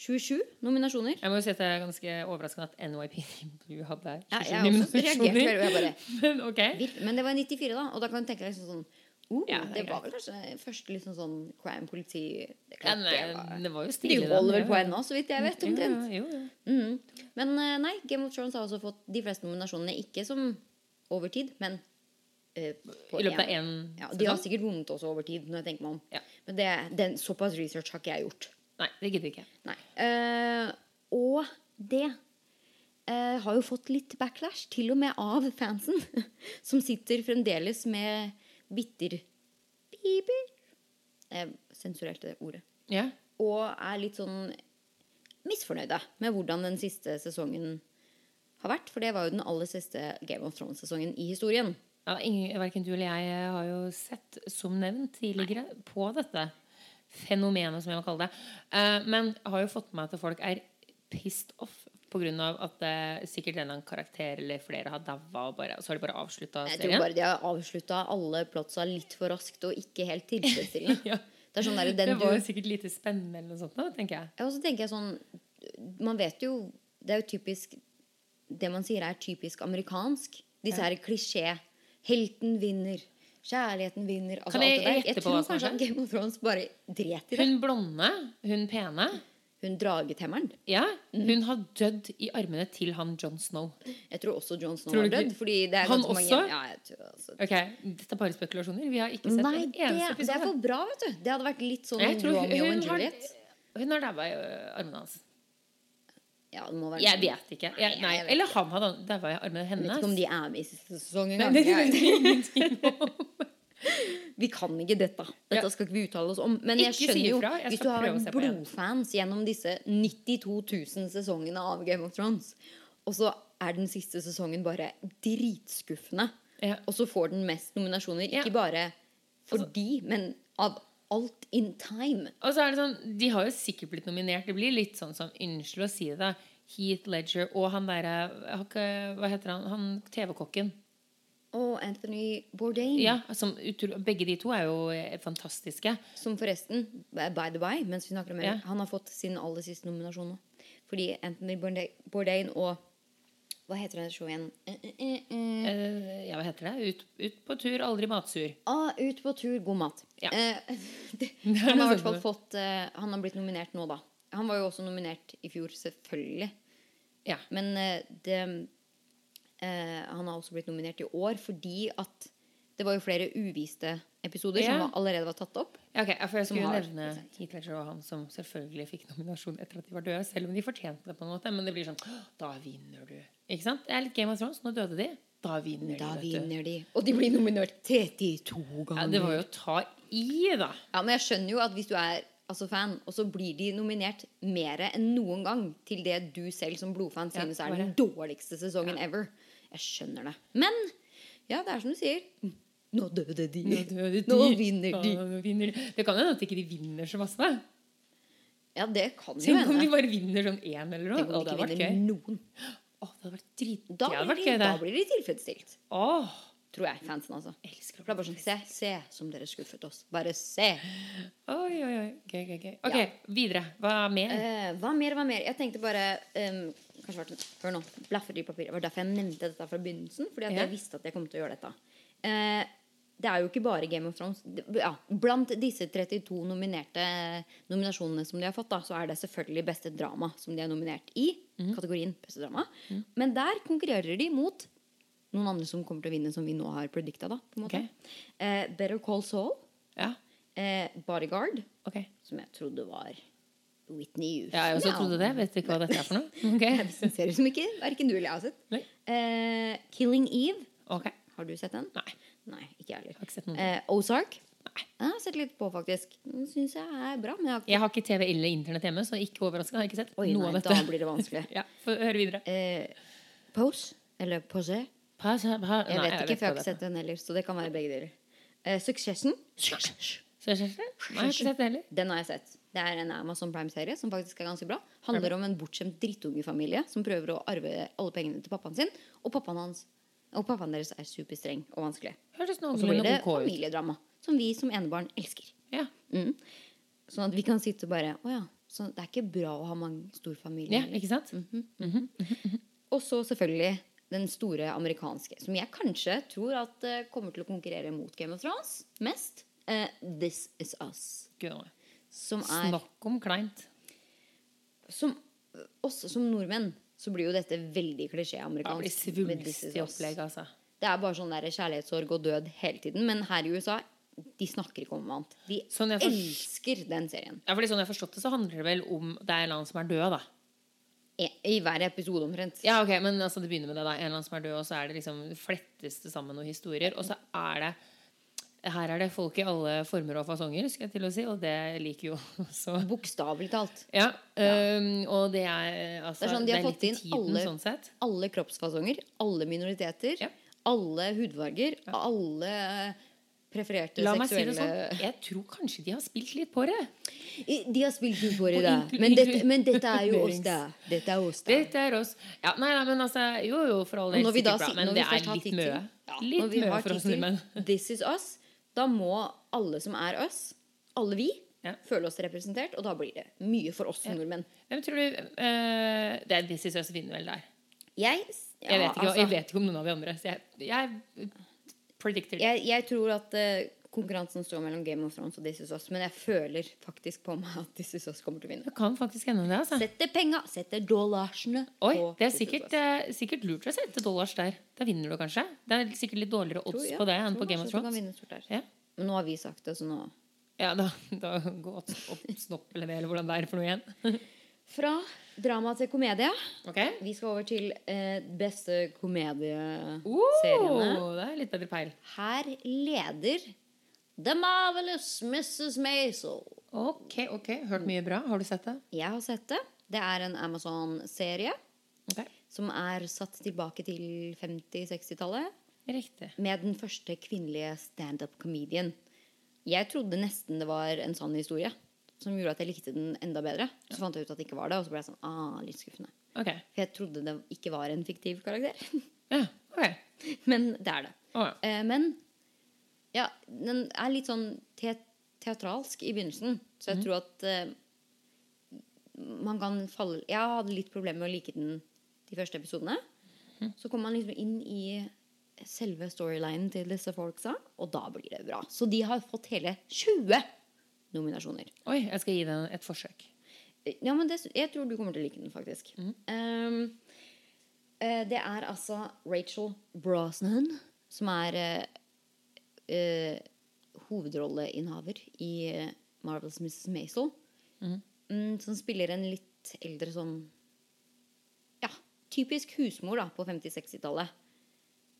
27 nominasjoner. Jeg må jo si at det er ganske overraskende at NYPD Blue hadde Ja, 27 jeg nominasjoner. også reagert jeg bare <laughs> Men okay. Men det var i 94, da. Og da kan du tenke deg liksom sånn uh, Ja, det Det var vel kanskje første liksom sånn crime politi det, Ja, nei, det var, det var jo stilig. De holder vel på ennå, så vidt jeg vet. Omtrent. jo, jo. Mhm. Men eh, nei, Game of Thrones har også fått de fleste nominasjonene ikke som over tid, men uh, på I løpet av en- én ja, De har sikkert vunnet også over tid, når jeg tenker meg om. Ja. Men det, den, såpass research har ikke jeg gjort. Nei, det gidder vi ikke. Nei. Uh, og det har jo fått litt backlash, til og med av fansen, <laughs> som sitter fremdeles med bitter piper Jeg sensurerte det ordet. Ja. Og er litt sånn misfornøyde med hvordan den siste sesongen har vært. For det var jo den aller siste Game of Thrones-sesongen i historien. Ja, ingen, hverken du eller jeg har jo sett, som nevnt tidligere, på dette fenomenet, som jeg må kalle det. Uh, men har jo fått med meg at folk er pissed off på grunn av at det, sikkert en eller annen karakter eller flere har daua, og, bare- så har de bare avslutta Jeg tror bare de har avslutta alle plotsa litt for raskt og ikke helt tilfredsstillende. <laughs> Ja. Det er sånn der, Det var jo sikkert lite spennende eller noe sånt, da, tenker jeg. Ja, og så tenker jeg sånn Man vet jo Det er jo typisk Det man sier er typisk amerikansk. Disse her klisjé. Helten vinner. Kjærligheten vinner. Altså Kan jeg alt det der. Jeg tror kanskje at Game of Thrones bare dret i det. Hun blonde, hun pene, Hun dragetemmeren. ja, Mm. hun har dødd i armene til han John Snow. Jeg tror også John Snow Tror dødd. Fordi det er Han også? mange? Ja, jeg tror også Ok, Dette er bare spekulasjoner. Vi har ikke sett Nei, en det, episode. det er for bra, vet du. Det hadde vært litt sånn Jeg tror hun, Romeo hun har, hun har daua i armene hans. Ja, det må være Jeg vet ikke. Jeg, nei, jeg vet Eller han hadde daua i armene hennes. Jeg vet ikke om de er med i siste sesong Nei, engang. Vi kan ikke dette. Dette Ja. skal ikke vi uttale oss om. Men jeg Ikke skjønner jo. Jeg hvis du har vært blodfans gjennom disse 92 000 sesongene av Game of Thrones, og så er den siste sesongen bare dritskuffende, Ja. og så får den mest nominasjoner, ikke bare fordi, men av alt in time. Og så er det sånn, De har jo sikkert blitt nominert. Det blir litt sånn som Unnskyld å si det. Heath Ledger og han derre ikke- Hva heter han? Han TV-kokken. Og Anthony Bourdain, Ja, som utro, Begge de to er jo eh, fantastiske. som forresten, by the by, mens vi snakker om Ja. han har fått sin aller siste nominasjon nå. Fordi Anthony Bourdain- og Hva heter det showet igjen? Eh, eh, eh, eh. Eh, ja, hva heter det? Ut, ut på tur, aldri matsur. Ah, ut på tur, god mat. Ja. Eh, <laughs> det, han har i hvert fall fått eh, Han har blitt nominert nå, da. Han var jo også nominert i fjor, selvfølgelig. Ja. Men eh, det eh, Han har også blitt nominert i år fordi at det var jo flere uviste episoder Ja. som allerede var tatt opp. Ja, ok, for Jeg Som skulle har- nevne Heath Ledger og han som selvfølgelig fikk nominasjon etter at de var døde. Selv om de fortjente det på en måte. Men det blir sånn Da vinner du. Ikke sant? Det er litt Game of Thrones. Nå døde de. Da vinner Da de. Da vinner de. Og de blir nominert 32 ganger. Ja, det var jo å ta i, da. Ja, men jeg skjønner jo at hvis du er altså, fan, og så blir de nominert mer enn noen gang til det du selv som blodfan Ja, synes er den dårligste sesongen ever. Jeg skjønner det. Men ja, det er som du sier. Nå døde de. Nå døde Nå de. vinner Ja, de. nå vinner de. Det kan hende at ikke de vinner så masse. Ja, det kan jo Tenk om de bare vinner sånn én eller noe. Tenk Å, om de det ikke vinner gøy. noen. Å, det hadde vært drit... Da det blir, de, gøy, da blir de tilfredsstilt. Åh, Tror jeg, fansen, altså. elsker det bare sånn, se, se som dere skuffet oss. Bare se. Oi, oi, oi. Gøy, gøy, gøy. Ok, Ja. videre. Hva mer? Eh, hva mer, hva mer? Jeg tenkte bare um, Kanskje vært det nå. Blaffer i papiret. Det var derfor jeg nevnte dette fra begynnelsen. Fordi Ja. jeg visste at jeg kom til å gjøre dette. Eh, det er jo ikke bare Game of Thrones. Ja, blant disse 32 nominerte nominasjonene som de har fått, da, så er det selvfølgelig beste drama som de er nominert i. Mm. Kategorien beste drama. Men der konkurrerer de mot noen andre som kommer til å vinne, som vi nå har predikta. Da, på en måte. Ok. Eh, Better Call Saul. Ja, Eh, Bodyguard, okay. som jeg trodde var Whitney Houston. Ja, jeg også trodde det. Vet ikke hva dette er for noe. <laughs> Okay. Jeg ser ut som ikke verken du eller jeg har sett. Nei. Eh, Killing Eve. Okay. Har du sett den? Nei. Nei, ikke jeg Jeg heller. Eh, Ozark. Nei. Jeg har sett litt på, faktisk. Den syns jeg er bra. Men jeg har ikke Jeg har ikke TV eller Internett hjemme, så ikke overraska. Har jeg ikke sett Oi, noe nei, av dette. da blir det vanskelig. <laughs> Ja, Få høre videre. Uh, Pose. Eller Pose. Pass, pa, Jeg Nei, vet ikke, for jeg har ikke sett den heller. Så det kan være begge deler. Uh, Succession. Succession. Nei, jeg har ikke sett det heller. Den har jeg sett. Det er en Amazon Prime-serie som faktisk er ganske bra. Handler om en bortskjemt drittungefamilie som prøver å arve alle pengene til pappaen sin. Og pappaen, hans, og pappaen deres er superstreng og vanskelig. Og så blir det familiedrama. Som vi som enebarn elsker. Ja. Mm. Sånn at vi kan sitte og bare Å ja. Så det er ikke bra å ha mange stor familie. ja, ikke sant? Mm. Og så selvfølgelig den store amerikanske, som jeg kanskje tror at eh, kommer til å konkurrere mot Game of Thrones mest. Uh, This Is Us. Nå. Som er Snakk om kleint. som, Også som nordmenn så blir jo dette veldig klisjé-amerikansk. Det blir svulstig opplegg, altså. Det er bare sånn der kjærlighetssorg og død hele tiden. Men her i USA de snakker ikke om noe annet. De Sånn forst- elsker den serien. Ja, fordi sånn jeg har forstått det, så handler det vel om det er en eller annen som er død, da. I, I hver episode omtrent. Ja, ok, men altså, det begynner med det, da. En eller annen som er død, og så er det liksom flettes det sammen noen historier. Og så er det Her er det folk i alle former og fasonger, skal jeg til å si, og det liker jo <laughs> så Bokstavelig talt. Ja. um, og det er altså Det er sånn, de har fått inn tiden, alle- sånn. Alle kroppsfasonger, alle minoriteter, Ja. alle hudfarger, alle prefererte La meg si det sånn. Jeg tror kanskje de har spilt litt på det. De har spilt litt På det. da. Men dette, men dette er jo oss, da. <laughs> Dette er oss, da. Dette er oss. Ja, nei, nei, men altså Jo, jo, for all del sikkert bra. Men det er litt mye. Ja, Litt mye for oss nordmenn. This is us. Da må alle som er oss, alle vi, Ja. føle oss representert. Og da blir det mye for oss nordmenn. Hvem tror du uh, Det er This Is Us vinner vel der. Jeg, ja, Jeg vet, ikke, altså, jeg vet ikke om noen av de andre. Så jeg, jeg predicter det. jeg, jeg tror at eh, konkurransen står mellom Game of Thrones og This is us. Men jeg føler faktisk på meg at This is us kommer til å vinne. Det kan faktisk hende det. altså Setter penga, setter dollarsene Oi, det er sikkert, eh, sikkert lurt å sette dollars der. Da vinner du kanskje. Det er sikkert litt dårligere odds Tror- ja, på det enn på Game of Thrones. Ja. Men nå har vi sagt det, så nå Ja, da, da gå opp snopp eller eller hvordan det er for noe igjen. <laughs> Fra drama til komedie. Okay. Vi skal over til eh, beste komedieseriene. Oh, det er litt bedre peil. Her leder The Marvelous Mrs. Maisel. Ok, ok. Hørt mye bra. Har du sett det? Jeg har sett det. Det er en Amazon-serie okay. som er satt tilbake til 50-60-tallet. Riktig. Med den første kvinnelige standup-comedien. Jeg trodde nesten det var en sann historie. Som gjorde at jeg likte den enda bedre. Så fant jeg ut at det ikke var det, og så ble jeg sånn ah, litt skuffende. Okay. For jeg trodde det ikke var en fiktiv karakter. <laughs> Ja, ok. Men det er det. Oh, ja. Eh, men ja, den er litt sånn te teatralsk i begynnelsen. Så jeg tror at uh, man kan falle Jeg hadde litt problemer med å like den de første episodene. Så kommer man liksom inn i selve storylinen til disse folka, og da blir det bra. Så de har fått hele 20 nominasjoner. Oi, jeg skal gi den et forsøk. Ja, men det, jeg tror du kommer til å like den, faktisk. Um, uh, det er altså Rachel Brosnan som er eh, eh, hovedrolleinnehaver i eh, Marvels Mrs. Maisel. Mm, som spiller en litt eldre sånn Ja, typisk husmor da, på 50-60-tallet.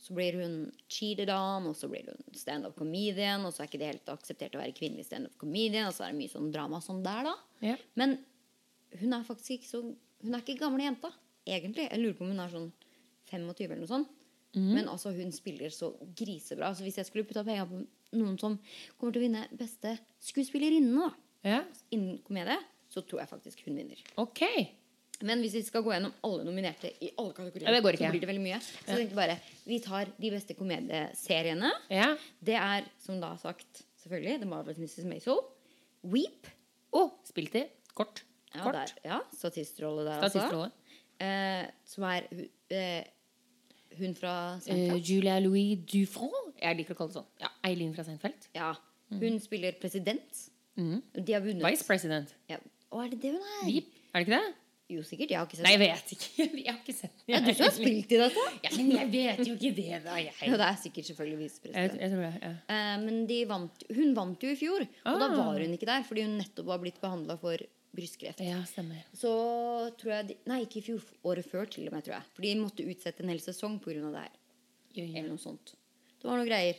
Så blir hun cheated on, og så blir hun standup comedian, og så er ikke det helt akseptert å være kvinnelig standup comedian, og så er det mye sånn drama sånn der, da. Ja. Men hun er faktisk ikke så Hun er ikke gamle jenta, egentlig. Jeg lurer på om hun er sånn 25 eller noe sånt. Men altså, hun spiller så grisebra. Så hvis jeg skulle putta penger på noen som kommer til å vinne beste skuespillerinne Ja, innen komedie, så tror jeg faktisk hun vinner. ok. Men hvis vi skal gå gjennom alle nominerte i alle kategorier, Ja, så blir det veldig mye. Så jeg tenkte bare, vi tar de beste komedieseriene. Ja. Det er, som da sagt, selvfølgelig The Marvelous Mrs. Maisel. Weep. Oh, spilt i. Kort. Ja, Kort. der, ja statistrolle der, altså. Eh, som er eh, hun fra Seinfeld? Seinfeld. Julia Louis Dufront. Jeg liker å kalle det sånn. Ja, Eileen fra Seinfeld. ja, hun spiller president. Mm. De har vunnet. Vice President. Ja. Å, er det det hun er? Yep. Er det ikke det? Jo, sikkert. Jeg har ikke sett Nei, jeg vet ikke. <laughs> Jeg har ikke sett den. Ja, du som har spilt i dette? Ja, men jeg vet jo ikke det, da. Jeg, Ja, det er sikkert selvfølgelig visepresident. jeg jeg, det. Ja. Eh, men de vant, hun vant jo i fjor, og da Ah. var hun ikke der fordi hun nettopp var blitt behandla for brystkreft. ja, stemmer. Så tror jeg de, Nei, ikke i fjor. Året før, til og med, tror jeg. For de måtte utsette en hel sesong pga. det her. Jo, jo. Eller noe sånt. Det var noe greier.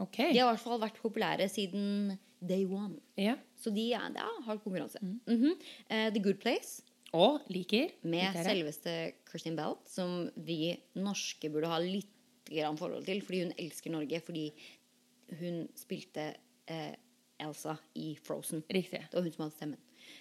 Okay. De har i hvert fall vært populære siden day one. Ja. Så de er, ja, har konkurranse. Mhm. Eh, The Good Place Og liker. med liker selveste Kristin Bell, som vi norske burde ha litt grann forhold til, fordi hun elsker Norge. Fordi hun spilte uh, Elsa i Frozen. Riktig. Det var hun som hadde stemmen.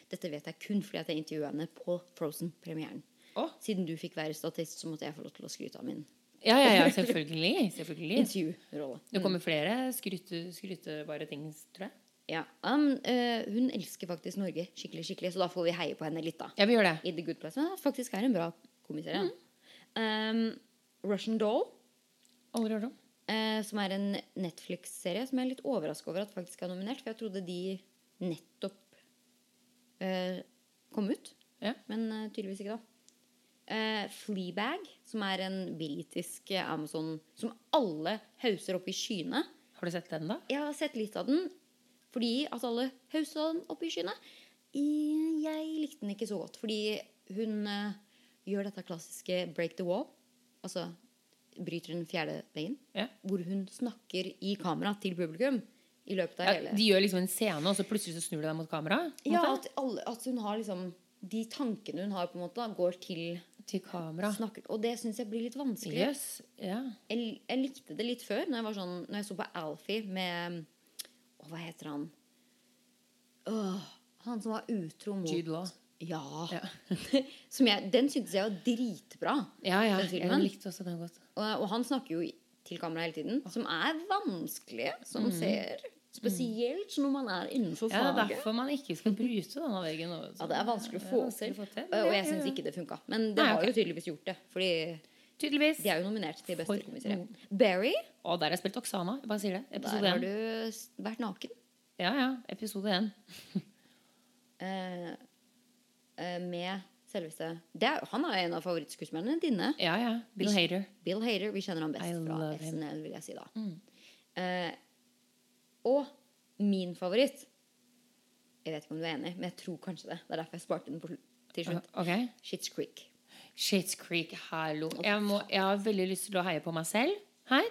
Dette vet jeg kun fordi at jeg intervjua henne på Frozen-premieren. Oh. Siden du fikk være statist, så måtte jeg få lov til å skryte av min Ja, ja, ja, selvfølgelig. selvfølgelig. intervjurolle. Det kommer flere skryte, skrytebare ting, tror jeg. Ja, um, uh, Hun elsker faktisk Norge skikkelig, skikkelig, så da får vi heie på henne litt. da Ja, vi gjør det. I The Good Place. Men hun faktisk er en bra komiserie. Um, Russian Doll, Aldri hørt om. Uh, som er en Netflix-serie som jeg er litt overraska over at faktisk er nominert. For jeg trodde de nettopp eh, kom ut. Ja. Men eh, tydeligvis ikke, da. Eh, Fleabag, som er en britisk eh, Amazon som alle hauser opp i skyene. Har du sett den, da? Jeg har sett litt av den fordi at alle hausa den opp i skyene. I- Jeg likte den ikke så godt, fordi hun eh, gjør dette klassiske break the wall. Altså bryter den fjerde veggen. Ja. Hvor hun snakker i kamera til publikum i løpet av Ja, hele de gjør liksom en scene, og så plutselig så snur de deg mot kamera? Ja, at, alle, at hun har liksom De tankene hun har, på en måte, da, går til til kamera. snakker, og det syns jeg blir litt vanskelig. Yes, yeah. Jeg, jeg likte det litt før, når jeg, var sånn, når jeg så på Alfie med Å, hva heter han? Åh, han som var utro mot Jude Law. Ja. Ja. <laughs> som jeg, den syntes jeg var dritbra. Ja, ja. Jeg likte også den godt. Og, og han snakker jo til kamera hele tiden, som er vanskelig som ser. Spesielt når man er innenfor faget. Ja, det er derfor man ikke skal bryte denne veggen. Ja, det er vanskelig å få til. å. Og jeg syns ikke det funka. Men det Nei, har jo tydeligvis gjort det. Fordi Tydeligvis. de er jo nominert til beste komiserie. Barry, Og der har jeg spilt Oksana. Jeg bare sier det. der har du vært naken. Ja, ja. Episode én. <laughs> Eh, eh, med selveste det er, Han er en av favorittskuespillerne dine. Ja, ja. Bill Hader. Bill Hader. Vi kjenner han best I fra. Mm. SNL, vil jeg si da. Eh, og min favoritt Jeg vet ikke om du er enig, men jeg tror kanskje det. Det er derfor jeg sparte den på, til slutt. Okay. Shits Creek. Shits Creek, hallo. Jeg, må, jeg har veldig lyst til å heie på meg selv her.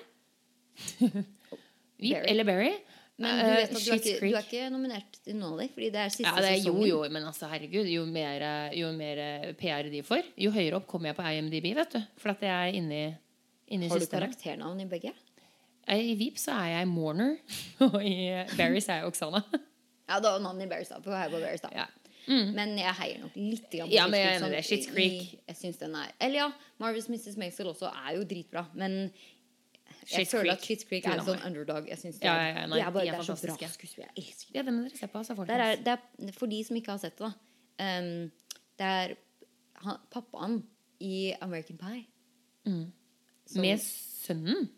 Veep Barry. eller Barry. Men du Eh, vet at du er, ikke, du er ikke nominert til noen av dem, fordi det er siste Ja, det er, jo, sesongen. jo, men altså, herregud, jo mer, jo mer PR de får, jo høyere opp kommer jeg på IMDb, vet du. For at jeg er inni, inni Har du systemet. karakternavn i begge? I Veep så er jeg Mourner, <laughs> og i Berries er jeg Oksana. <laughs> Ja, da navnet i Berries da. På Heibo Bears, da. Ja. Men jeg heier nok litt på Ja, men jeg er Schitt's det. Creek, i- Jeg synes den er Eller ja, Marvel's Mrs. Maisel også er jo dritbra, men jeg Shit's føler Creek. at Schitt's Creek er en sånn underdog. Jeg synes det Ja, er, ja, ja, nei, de er bare, de er det er så bra skuespill. Jeg elsker Det er det må dere se på, altså, er, det er, for de som ikke har sett det, da. Um, det er han, pappaen i American Pie. som- Med sønnen.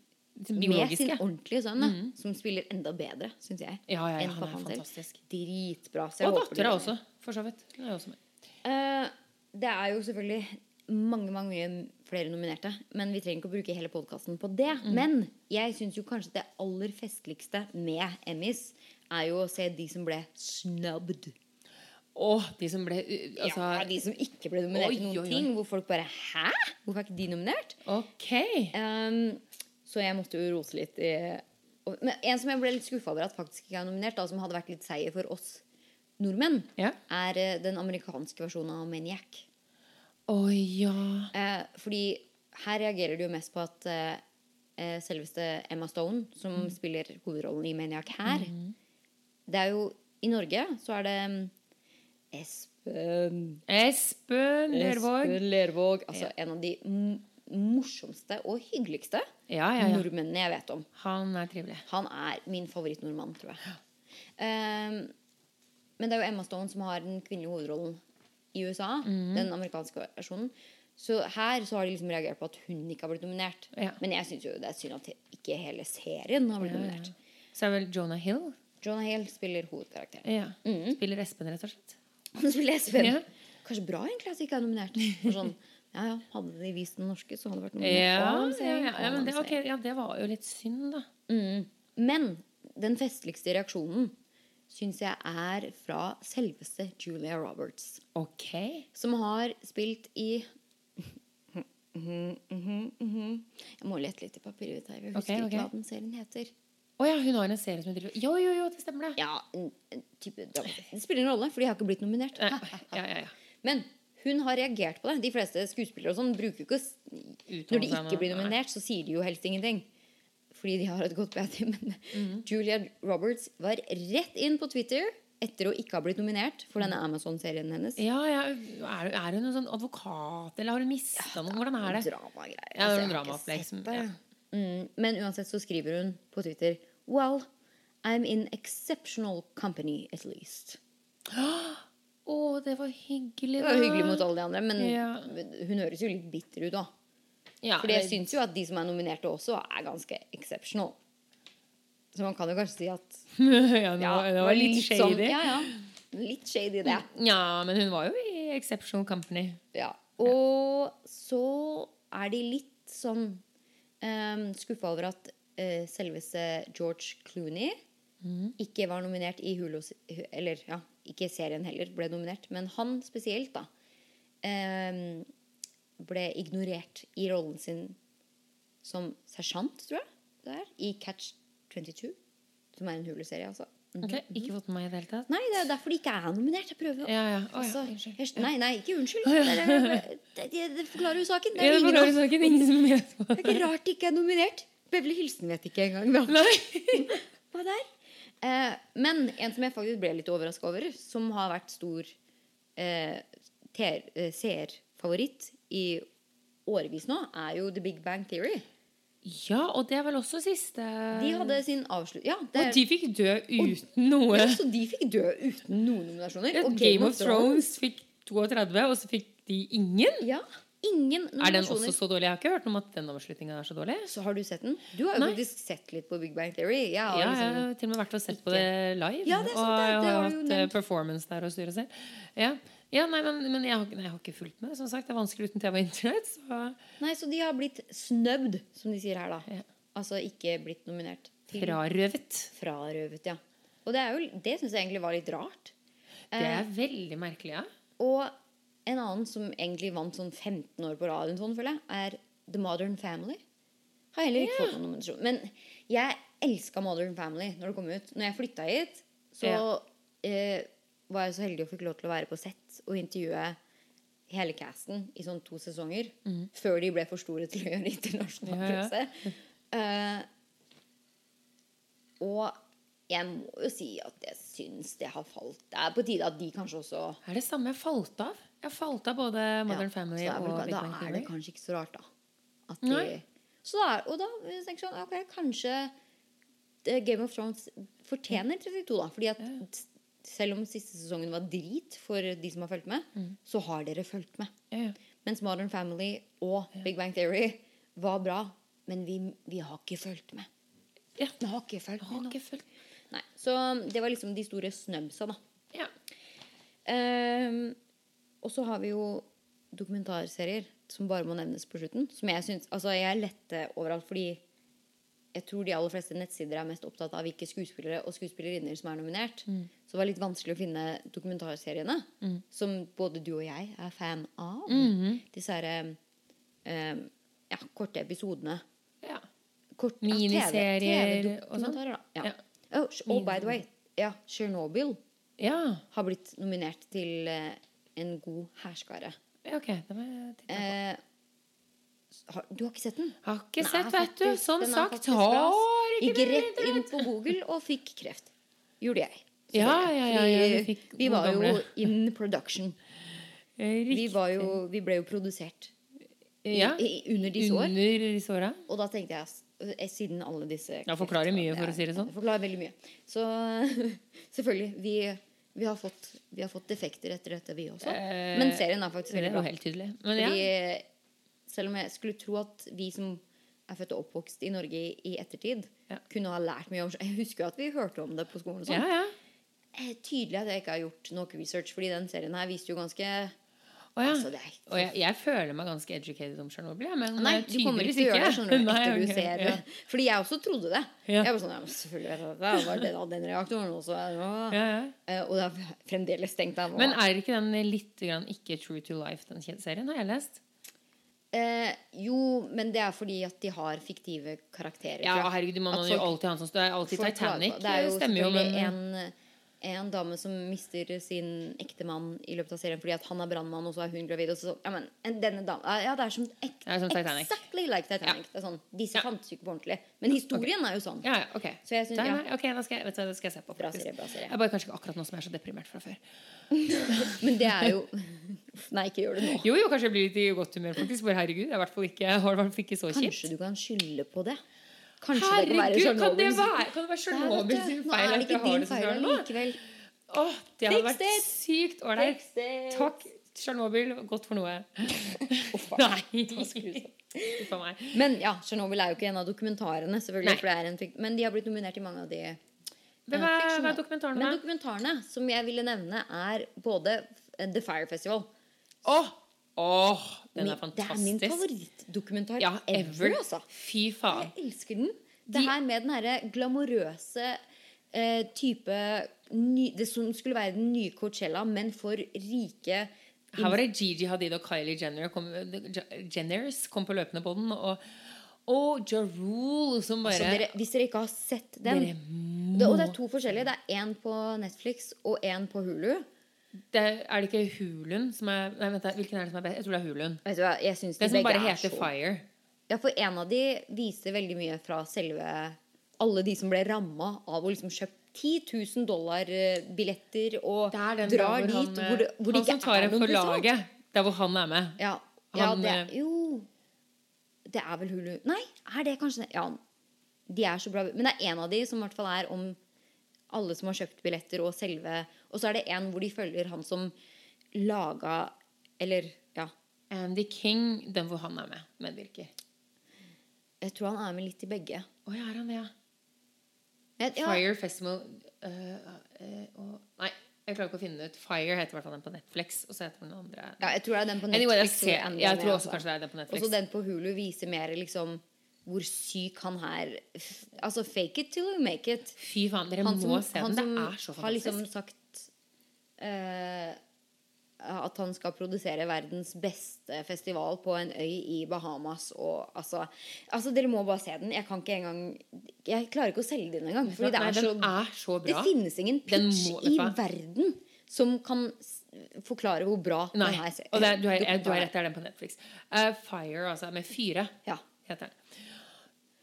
Den Med sin ordentlige sønn, mm. som spiller enda bedre, syns jeg. Ja, ja, ja, enn han er selv. fantastisk. Dritbra. Så jeg Og dattera også, for så vidt. Hun er også. Eh, det er jo selvfølgelig mange mange flere nominerte. Men vi trenger ikke å bruke hele podkasten på det. Mm. Men jeg syns jo kanskje det aller festligste med Emmys er jo å se de som ble snubbed. Å, de som ble uh, Altså ja, de som ikke ble nominert til noen ting. Hvor folk bare Hæ? Hvorfor er ikke de nominert? Ok. Um, så jeg måtte jo rose litt i og, Men en som jeg ble litt skuffa over at faktisk ikke er nominert, da, som hadde vært litt seier for oss nordmenn, Ja. er eh, den amerikanske versjonen av Maniac. Å ja. Eh, fordi her reagerer du jo mest på at eh, eh, selveste Emma Stone, som Mm. spiller hovedrollen i Maniac her Det er jo I Norge så er det mm, Espen Espen Lervåg. Espen Lervåg. Altså en av de m- morsomste og hyggeligste Ja, ja, ja. nordmennene jeg vet om. Han er trivelig. Han er min favorittnordmann, tror jeg. Um, men det er jo Emma Stone som har den kvinnelige hovedrollen i USA. Mm. Den amerikanske versjonen. Så her så har de liksom reagert på at hun ikke har blitt nominert. Men jeg syns jo det er synd at ikke hele serien har blitt nominert. Så er vel Jonah Hill. Jonah Hill spiller hovedkarakteren. Ja. Spiller Espen, rett og slett. Han spiller Espen. Ja. Kanskje bra egentlig at de ikke er nominert. For sånn, <laughs> ja, ja, hadde de vist den norske, så hadde det vært noe Ja, ja, ja, ja, men det, okay, ja, det var jo litt synd, da. Men den festligste reaksjonen syns jeg er fra selveste Julia Roberts. Ok. Som har spilt i mm -hmm, mm -hmm. Jeg må lete litt i papiret. her. Jeg husker okay, okay. ikke hva den serien heter. Å ja, hun har en serie som heter Jo, jo, jo, det stemmer, det. Ja, en, en type. Det spiller ingen rolle, for de har ikke blitt nominert. Nei, Ja, ja, ja. Men hun har reagert på det. De fleste skuespillere og sånn bruker ikke Når de ikke blir nominert, så sier de jo helst ingenting. Fordi de har et godt BT. Men mm. Julia Roberts var rett inn på Twitter etter å ikke ha blitt nominert for denne Amazon-serien hennes. Ja, ja. Er, er hun en sånn advokat, eller har hun mista noe? Hvordan er det? Dramagreier. Ja, Altså, det er jeg har ikke dramaopplegg sett som- det. ja. Mm, men uansett så skriver hun på Twitter Well, I'm in exceptional company at least. <gasps> Å, det var hyggelig, Det var hyggelig mot alle de andre, men Ja. hun høres jo litt bitter ut, da. Ja, Fordi jeg syns jo at de som er nominerte også, er ganske exceptional. Så man kan jo kanskje si at <laughs> ja, det, var, det var litt litt, shady. ja, ja. Litt shady, det. Ja, men hun var jo i Exceptional Company. Ja. Og så er de litt sånn um, skuffa over at uh, selveste George Clooney ikke var nominert i Hulos Eller ja, ikke serien heller ble nominert, men han spesielt, da. em, ble ignorert i rollen sin som sersjant, tror jeg det er, i Catch 22. Som er en Hulu-serie, altså. Ok, Ikke fått med meg i det hele tatt. Nei, det er derfor de ikke er nominert. Jeg prøver Ja, ja. Å, ja. altså, jeg, Nei, nei, ikke unnskyld. Det, er- det, det, det forklarer jo saken. Det er, det ingen, forklarer saken. Ingen som vet hva det er ikke rart de ikke er nominert. Bevle Hilsen vet ikke engang Nei. <laughs> hva det er. Eh, men en som jeg faktisk ble litt overraska over, som har vært stor eh, eh, seerfavoritt i årevis nå, er jo The Big Bang Theory. Ja, og det er vel også siste De hadde sin avslutt... Ja, Og de fikk dø uten noe. ja, så de fikk dø uten noen nominasjoner. Ja, Og Game of Thrones fikk 32, og så fikk de ingen. Ja, ingen Er den også så dårlig? Jeg har ikke hørt om at den avslutninga er så dårlig. Så har du sett den? Du har jo Nei. faktisk sett litt på Big Bang Theory. Jeg har Ja, jeg liksom, har til og med vært og sett på det live. Ja, det sant, og jeg har hatt eh, nevnt. performance der og styre selv. Ja, ja nei, men, men jeg, har, nei, jeg har ikke fulgt med. Som sagt, Det er vanskelig uten TV og internett. Så Nei, så de har blitt snøvd, som de sier her, da. Ja. Altså ikke blitt nominert. Til frarøvet. frarøvet, ja. Og det, er jo, det syns jeg egentlig var litt rart. Det er veldig merkelig, ja. Og en annen som egentlig vant sånn 15 år på rad, sånn, føler jeg, er The Modern Family. Har heller ikke fått noen nominasjon. Men jeg elska Modern Family når det kom ut. Når jeg flytta hit, så eh, var jeg så heldig og fikk lov til å være på sett og intervjue hele casten i sånn to sesonger. Før de ble for store til å gjøre internasjonal Mhm. Ja, ja. presse. Eh, og jeg må jo si at jeg syns det har falt. Det er på tide at de kanskje også Er det samme jeg falt av? Jeg falt av både Modern ja, Family vel- og Big Da Bang er det kanskje ikke så rart, da. De, så da og da tenker jeg sånn, ok, kanskje Game of Thrones fortjener 32, da. Fordi at selv om siste sesongen var drit for de som har fulgt med, Mm. så har dere fulgt med. Ja, ja. Mens Modern Family og Big Bang Theory var bra, men vi, vi har ikke fulgt med. Ja. Vi har ikke fulgt med Nei, så det var liksom de store snubsa, da. Ja. Um, og så har vi jo dokumentarserier som bare må nevnes på slutten. Som jeg syns Altså, jeg lette overalt fordi jeg tror de aller fleste nettsider er mest opptatt av hvilke skuespillere og skuespillerinner som er nominert. Så det var litt vanskelig å finne dokumentarseriene, som både du og jeg er fan av. Disse herre um, ja, korte episodene. ja. Kort, Miniserier TV, og sånn? Ja. Ja. Oh, oh, by the way. Ja, Chernobyl Ja. har blitt nominert til eh, en god hærskare. ja, ok. Det må jeg titte på. Eh, har, du har ikke sett den? Har ikke er sett, vet du. Som sagt, har ikke Gikk rett inn på Google og fikk kreft. Gjorde jeg. Ja, ja, ja, ja, vi, fikk vi var jo <laughs> in production. Vi, var jo, vi ble jo produsert i, Ja. i, under disse år. Under disse åra. Og da tenkte jeg, eh, siden alle disse Ja, forklarer mye, for å si det sånn. Det forklarer veldig mye. Så <laughs> selvfølgelig, vi, vi, har fått, vi har fått defekter etter dette, vi også. Eh, Men serien er faktisk veldig bra. helt tydelig. Men Fordi. Selv om jeg skulle tro at vi som er født og oppvokst i Norge i, ettertid, Ja. kunne ha lært mye om <laughs> Jeg husker jo at vi hørte om det på skolen. og ja, sånn. ja. Eh, Tydelig at jeg ikke har gjort nok research, fordi den serien her viste jo ganske Å, ja. Altså, Og jeg, jeg føler meg ganske educated om Tsjernobyl, men Nei, eh, du kommer ikke til å gjøre det skjønner du, <laughs> etter du ser ja. Fordi jeg også trodde det. Ja. Jeg var sånn, ja, men selvfølgelig det. var den, den reaktoren også. Ja. Ja, ja. Eh, Og det er fremdeles stengt av. Men er ikke den litt grann ikke true to life, den serien? Har jeg lest? eh, jo, men det er fordi at de har fiktive karakterer. Ja, herregud, man folk- alltid han en sånn Det er alltid Titanic. Det er jo stemmer jo, men en, en dame som mister sin ektemann i løpet av serien fordi at han er brannmann, og så er hun gravid. Og så, ja, men, denne dame, ja, det er som, ek, Det er som Titanic. exactly like Titanic. Det er sånn, disse Ja. fantes jo ikke på ordentlig. Men historien er jo sånn. Ja, ja, ok. Så jeg synes- ja. okay ok, da skal jeg, vet du, det skal jeg se på. Bra serie, bra serie. Jeg bare kanskje ikke akkurat nå som jeg er så deprimert fra før. <laughs> Men det er jo Nei, ikke gjør det nå. Jo, jo, kanskje jeg blir litt i godt humør, faktisk. For herregud, jeg har i hvert fall ikke, ikke så kjipt. Kanskje du kan skylde på det. Kanskje Herregud, det kan være Tsjernobyl. sin feil at jeg har din det så feil bra nå? Åh, det hadde vært sykt ålreit. Takk. Tsjernobyl, godt for noe. <laughs> Uff, a meg. Men ja, Tsjernobyl er jo ikke en av dokumentarene, selvfølgelig. Nei. For det er en fikt- men de har blitt nominert i mange av de eh, Hvem er, hva er dokumentarene? Men dokumentarene som jeg ville nevne, er både The Fire Festival Åh, åh, den Min- er Det er min favorittdokumentar Ja, ever, ever. altså. Fy faen. Jeg elsker den. Det her med den herre glamorøse eh, type ny, Det som skulle være den nye Coachella, men for rike Her var det Gigi Hadid og Kylie Jenner kom, Jenners kom på løpende bånd. Og, og Ja Rule som bare altså, dere, hvis dere ikke har sett den Det, og det er to forskjellige. Det er én på Netflix og én på Hulu. Det, Er det ikke Hulun som er Nei, vent, hvilken er det som er best? Jeg tror det er Hulun. Vet du hva, jeg synes de det som bare er heter så Fire. Ja, for en av de viser veldig mye fra selve Alle de som ble ramma av å liksom kjøpt 10 000 dollar eh, og Det er drar dit hvor han, hvor det, hvor det han som ikke tar er en for betalt. laget. Der hvor han er med. Ja, ja Han, det eh, Jo. Det er vel Hulu Nei, er det kanskje? Ja. De er så bra. Men det er en av de som i hvert fall er om alle som har kjøpt billetter, og selve Og så er det en hvor de følger han som laga Eller, ja. Andy King, den hvor han er med, medvirker. Jeg tror han er med litt i begge. Å ja, er han det, ja? Jeg, ja. Fire Festival uh, uh, uh, Nei, jeg klarer ikke å finne det ut. Fire heter i hvert fall den på Netflix. Og så heter den andre ja, jeg tror det er den på Netflix. Anyway, jeg, ser, jeg med, tror også altså. kanskje det er den på Og Netflix. så den på Hulu viser mer liksom hvor syk han er. Altså fake it till you make it. Fy faen, dere Han må som, se han den. som Det er så har liksom sagt eh, at han skal produsere verdens beste festival på en øy i Bahamas. Og altså, altså Dere må bare se den. Jeg kan ikke engang Jeg klarer ikke å selge den engang. Fordi det Nei, er så, den er så det finnes ingen pitch må- i verden som kan forklare hvor bra Nei, den her og det, er- du har rett, det er den på Netflix. Uh, Fire, altså, med fyre, Ja. heter den.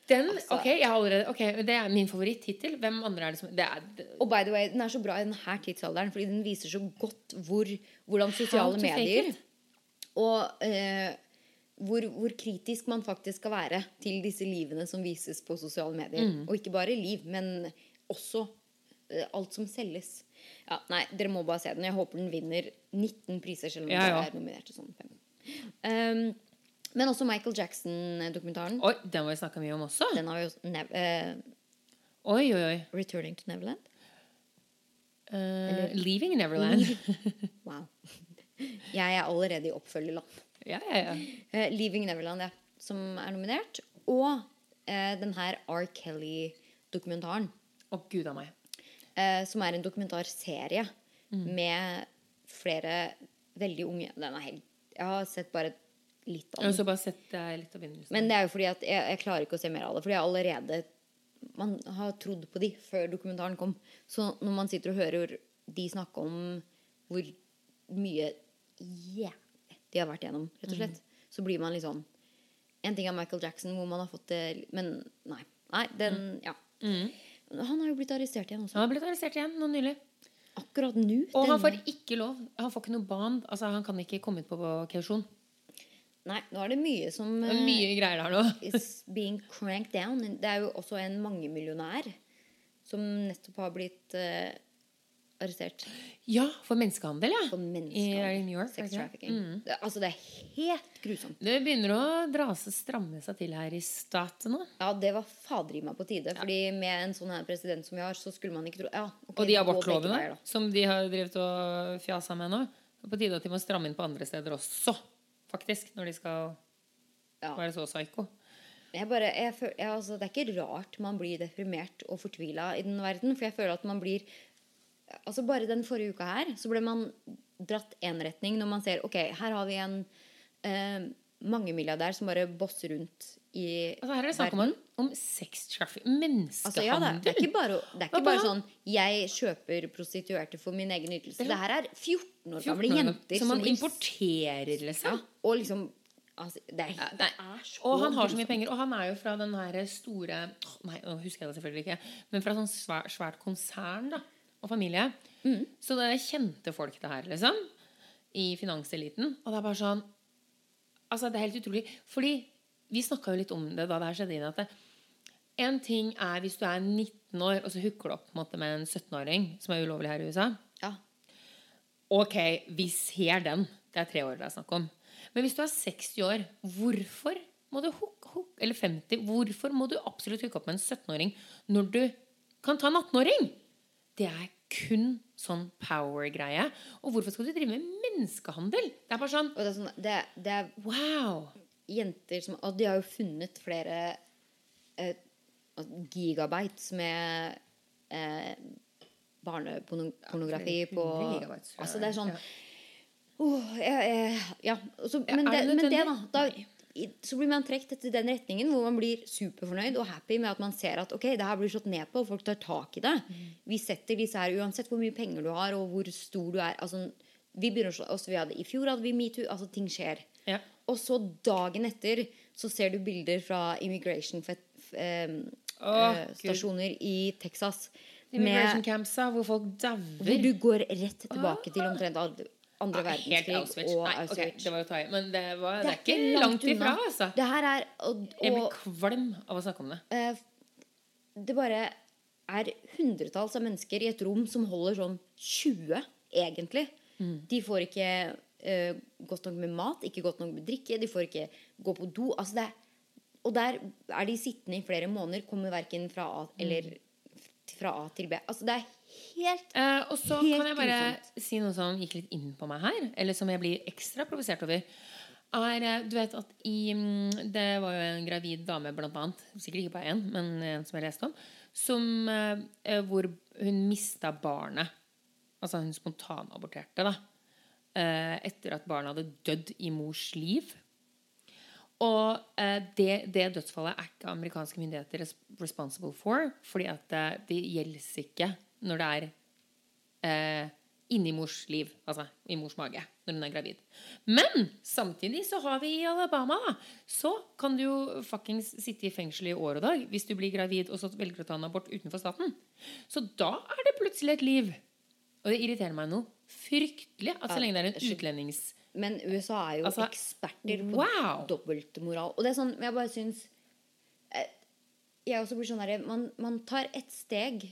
Den, Altså- ok, allerede Ok, det er min favoritt hittil. Hvem andre er det som Det er Og by the way, den er så bra i denne tidsalderen, fordi den viser så godt hvor, hvordan sosiale medier. Og eh, hvor, hvor kritisk man faktisk skal være til disse livene som vises på sosiale medier. Mm. Og ikke bare liv, men også eh, alt som selges. Ja, nei, dere må bare se den. Jeg håper den vinner 19 priser, selv om Ja, ja. bare er nominert til sånn fem. Um, men også Michael Jackson-dokumentaren. Oi, den må vi snakke mye om også. Den har jo nev uh, Oi, oi, oi. 'Returning to Neverland'. Eh, Leaving Neverland. <laughs> Wow. Jeg er allerede i oppfølgerland. ja, ja, ja. Uh, 'Leaving Neverland', ja, som er nominert. Og uh, den her R. Kelly-dokumentaren. Å, gud a meg. Som er en dokumentarserie Mm. med flere veldig unge Den er helt Jeg har sett bare litt av den. også bare sett deg litt av begynnelsen. Men det er jo fordi at jeg, jeg klarer ikke å se mer av det. Fordi jeg allerede Man har trodd på de før dokumentaren kom. Så når man sitter og hører de snakke om hvor mye yeah, de har vært gjennom, rett og slett, så blir man litt sånn En ting er Michael Jackson, hvor man har fått det Men nei. Nei, den Ja. Han har jo blitt arrestert igjen også. Han har blitt arrestert igjen nå nylig. Akkurat nå. Og han får ikke lov. Han får ikke noe band. Altså, han kan ikke komme ut på kausjon. Nei, nå er det mye som Det er eh, mye greier der nå. <laughs> is being cranked down. Det er jo også en mangemillionær som nettopp har blitt eh, arrestert Ja, for menneskehandel, ja. for menneskehandel. i New York? er Sex det trafficking. Mm. Det, altså, det er helt grusomt. Det begynner å dra seg stramme seg til her i staten nå. Ja, det var fader i meg på tide. Fordi med en sånn her president som vi har, så skulle man ikke tro ja, ok, Og de det går begge abortlovene veier, da. som de har drevet og fjasa med nå. Det er på tide at de må stramme inn på andre steder også, faktisk. Når de skal Ja. være så psyko. Jeg bare, jeg føl, jeg, altså, det er ikke rart man blir deprimert og fortvila i den verden. For jeg føler at man blir Altså Bare den forrige uka her så ble man dratt én retning når man ser Ok, her har vi en eh, mangemilliardær som bare bosser rundt i Altså, her er det snakk om, om sex trafficking. Altså, ja, det, er, ikke bare, det er ikke bare sånn Jeg kjøper prostituerte for min egen ytelse. Det er her er 14 år 14 gamle jenter som man som importerer, ja, liksom. Og liksom altså, det, er, det er så Og han har så mye penger. Og han er jo fra den her store Nei, nå husker jeg det selvfølgelig ikke. Men fra sånn svært, svært konsern da, og familie. Mm. Så det er kjente folk, det her, liksom. I finanseliten. Og det er bare sånn Altså, det er helt utrolig. Fordi vi snakka jo litt om det da det her skjedde. inn, at En ting er hvis du er 19 år, og så hooker du opp en måte, med en 17-åring, som er ulovlig her i USA. Ja. Ok, vi ser den. Det er tre år det er snakk om. Men hvis du er 60 år, hvorfor må du hook, hook, eller 50, hvorfor må du absolutt hooke opp med en 17-åring når du kan ta en 18-åring? Det er kun sånn power-greie. Og hvorfor skal du drive med menneskehandel? Det er bare sånn det er, sånn, det, det er Wow! Jenter som Og de har jo funnet flere eh, gigabytes med eh, barnepornografi ja, på gigabytes, Altså, det er sånn Ja. Så- men, det, det men det, da, da så blir man trukket etter den retningen hvor man blir superfornøyd og happy med at man ser at ok, det her blir slått ned på, og folk tar tak i det. Vi setter disse her uansett hvor mye penger du har, og hvor stor du er. Altså, vi begynner å slå, også vi hadde, I fjor hadde vi metoo. Altså, ting skjer. Ja. Og så dagen etter så ser du bilder fra immigration-stasjoner eh, Åh, i Texas. Immigration campsa hvor folk hvor du går rett tilbake til omtrent andre, andre verdenskrig Auschwitz. og Nei, Auschwitz. Okay, det var jo i. Men det, var, det, er ikke langt ifra, altså. Det er og, Jeg blir kvalm av å snakke om det. eh, det bare er hundretalls av mennesker i et rom som holder sånn 20, egentlig. Mm. De får ikke eh, godt nok med mat, ikke godt nok med drikke, de får ikke gå på do. Altså det og der er de sittende i flere måneder, kommer verken fra A, eller fra A til B. Altså det er helt uh, og så Helt kan jeg bare grusomt. si noe som gikk litt inn på meg her, eller som jeg blir ekstra provosert over. Er, eh, du vet at i mm, Det var jo en gravid dame, blant annet, sikkert ikke bare én, men en som jeg leste om, som, hvor hun mista barnet. Altså hun spontanaborterte, da. Eh, Etter at barnet hadde dødd i mors liv. Og eh, det, det dødsfallet er ikke amerikanske myndigheter responsible for, fordi at eh, det gjelder ikke når det er eh, inni mors liv, altså i mors mage, når hun er gravid. Men samtidig så har vi i Alabama, så kan du jo fuckings sitte i fengsel i år og dag hvis du blir gravid og så velger å ta en abort utenfor staten. Så da er det plutselig et liv. Og det irriterer meg noe fryktelig at så lenge det er en utlendings... Men USA er jo Altså, eksperter på wow! dobbeltmoral. Og det er sånn, jeg bare syns eh, Jeg også blir sånn herre man, man tar ett steg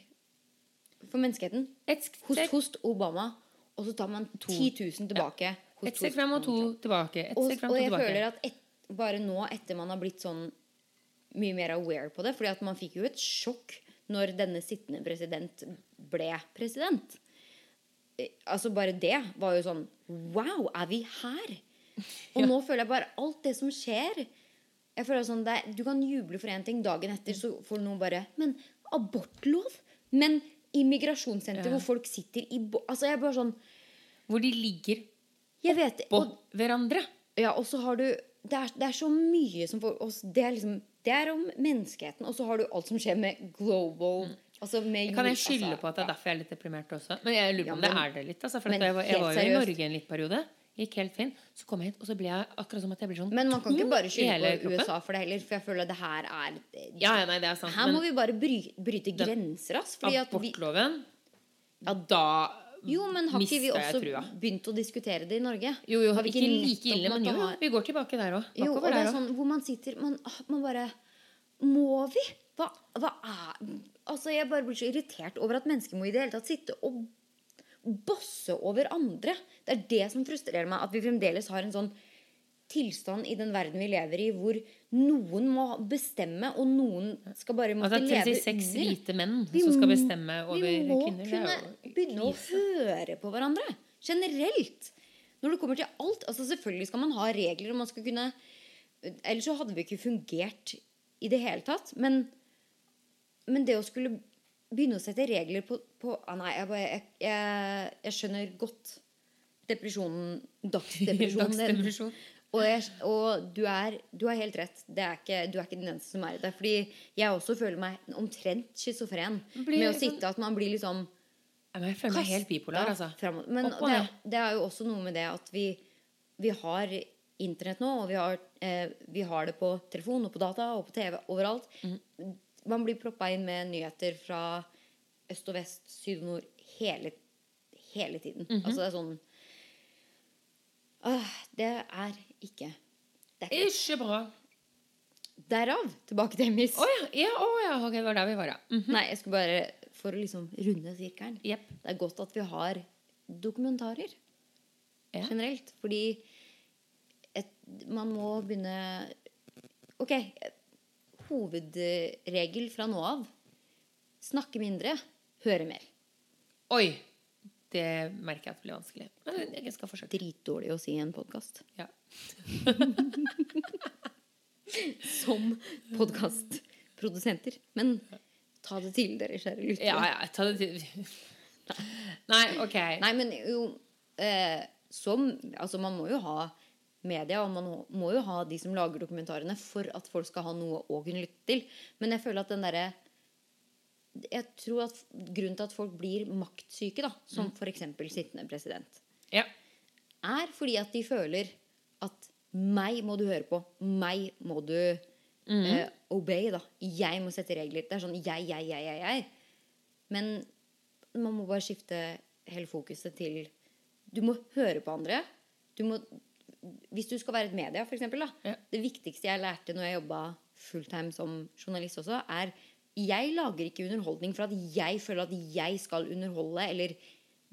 for menneskeheten. Et hos, steg, Obama, og så tar man 10 000 tilbake. Ja. et steg fram og to tilbake. Et Og, og og jeg tilbake. føler at et, bare nå, etter man har blitt sånn mye mer aware på det Fordi at man fikk jo et sjokk når denne sittende president ble president. Eh, Altså Bare det var jo sånn Wow, er vi her? Og <laughs> Ja. nå føler jeg bare alt det som skjer Jeg føler sånn er- Du kan juble for én ting, dagen etter så får noen bare Men abortlov? Men immigrasjonssenter Ja. hvor folk sitter i. Altså jeg er bare sånn Hvor de ligger Jeg vet oppå og, hverandre. ja, og så har du det er, det er så mye som får oss Det er liksom Det er om menneskeheten, og så har du alt som skjer med global Altså Kan jeg jord- skylde altså, på at det er derfor jeg er litt deprimert også? Men jeg lurer på om det er det litt. Altså, for men jeg, var, jeg var jo i. Norge en litt periode. Gikk helt fint. Så kom jeg hit, og så ble jeg akkurat som at jeg blir sånn Men man kan ikke bare skylde på kroppen. USA for det heller, for jeg føler at det her er Ja, ja, nei, det er sant. Her må vi bare bry, bryte Den- grenser, ass. Abortloven Ja, da jo, men har ikke vi også begynt å diskutere det i Norge? Jo, jo, Har vi ikke ikke like ille, men jo. Vi går tilbake der òg. Jo, og det sånn hvor man sitter Man, ah, man bare Må vi? Hva, hva er Altså, jeg bare blir så irritert over at mennesker må i det hele tatt sitte og bosse over andre. Det er det som frustrerer meg, at vi fremdeles har en sånn tilstand i den verden vi lever i, hvor noen må bestemme, og noen skal bare måtte leve At det er 36 hvite menn Vi som skal bestemme over Vi må kvinner. Kunne begynne å høre på hverandre. Generelt. Når det kommer til alt. Altså Selvfølgelig skal man ha regler, og man skal kunne Ellers så hadde vi ikke fungert i det hele tatt. Men, men det å skulle begynne å sette regler på, på ah, Nei, jeg, bare, jeg, jeg, jeg skjønner godt depresjonen. <laughs> Dagsdepresjonen. Dagsdepresjon. Og, og du, er, du har helt rett. Det er ikke, du er ikke den eneste som er i det. Fordi jeg også føler meg omtrent schizofren med å sånn- sitte at man blir liksom Jeg føler meg helt bipolar, altså. fremover. Men det, det er jo også noe med det at vi, vi har internett nå, og vi har, eh, vi har det på telefon og på data og på TV overalt. Mhm. Man blir proppa inn med nyheter fra øst og vest, syd og nord hele, hele tiden. Mhm. Altså det er sånn øh, Det er ikke Det er ikke bra. Derav tilbake til Emmys. Å ja. ja, oh, ja. Ok, det var der vi var, ja. Mhm. Nei, jeg skulle bare For å liksom runde sirkelen. Yep. Det er godt at vi har dokumentarer Ja. generelt. Fordi et, man må begynne Ok, hovedregel fra nå av. Snakke mindre, høre mer. Oi! Det merker jeg at blir vanskelig. Men jeg skal forsøke. Dritdårlig å si i en podkast. Ja. <laughs> Som podkastprodusenter. Men ta det til dere, kjære lyttere. ja, ja. Ta det til <laughs> Nei, ok. Nei, men jo eh, Som Altså, man må jo ha media, og man må jo ha de som lager dokumentarene for at folk skal ha noe å kunne lytte til. Men jeg føler at den derre Jeg tror at grunnen til at folk blir maktsyke, da, som for f.eks. sittende president, Ja. er fordi at de føler at meg må du høre på. Meg må du eh, obey, da. Jeg må sette regler. Det er sånn jeg, jeg, jeg, jeg, jeg. Men man må bare skifte hele fokuset til Du må høre på andre. Du må Hvis du skal være et media, for eksempel, da. Ja. Det viktigste jeg lærte når jeg jobba fulltime som journalist også, er jeg lager ikke underholdning for at jeg føler at jeg skal underholde, eller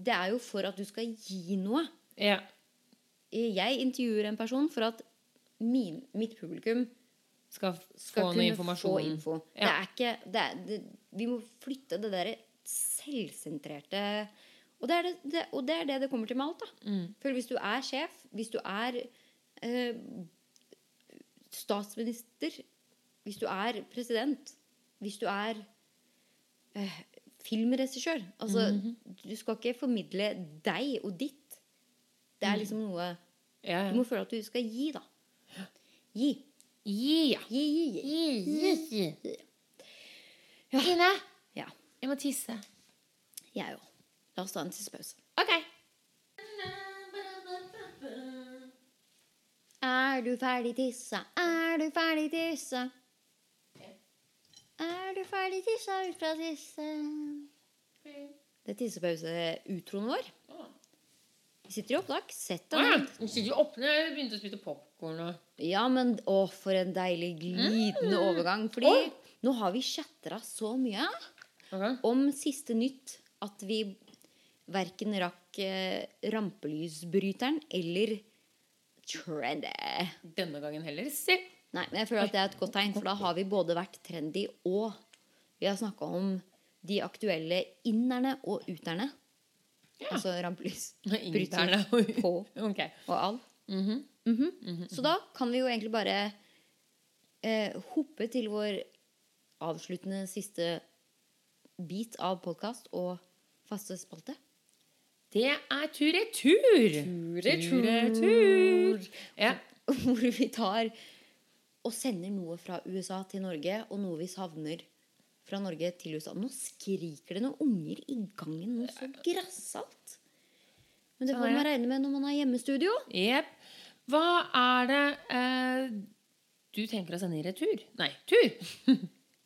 Det er jo for at du skal gi noe ja. jeg intervjuer en person for at min, mitt publikum Skal, skal få kunne få info. Det er ikke, det er, det, vi må flytte det derre selvsentrerte og det, er det, det, det er det det kommer til med alt. da. Mm. For hvis du er sjef, hvis du er eh, statsminister, hvis du er president, hvis du er eh, filmregissør altså, Mhm. Du skal ikke formidle deg og ditt. Det er liksom noe Ja, Du må føle at du skal gi, da. Gi. Gi, Ja. Gi, gi, gi. Ine, Ja. jeg må tisse. Jeg òg. La oss ta en tissepause. Ok. Er du ferdig tissa? Er du ferdig tissa? Er du ferdig tissa ut fra tissen? Det er tissepause-utroen vår. Vi sitter i opptak. Sett deg ned. Vi sitter oppe når jeg begynte å spise popkorn. Ja, men å, for en deilig glidende overgang. Fordi nå har vi chatta så mye om siste nytt at vi verken rakk eh, rampelysbryteren eller trendy. Denne gangen heller. Se. Nei, men jeg føler at det er et godt tegn, for da har vi både vært trendy og vi har snakka om de aktuelle innerne og uterne. Altså rampelysbryterne <laughs> <laughs> på okay. og all. Mhm. Så da kan vi jo egentlig bare eh, hoppe til vår avsluttende siste bit av podkast og faste spalte. Det er tur-retur. Tur-retur. Ja. Hvor vi tar og sender noe fra USA til Norge, og noe vi savner fra Norge til USA. Nå skriker det noen unger i gangen noe så grassat. Men det får man regne med når man har hjemmestudio. Yep. Hva er det eh, du tenker å sende i retur? Nei, tur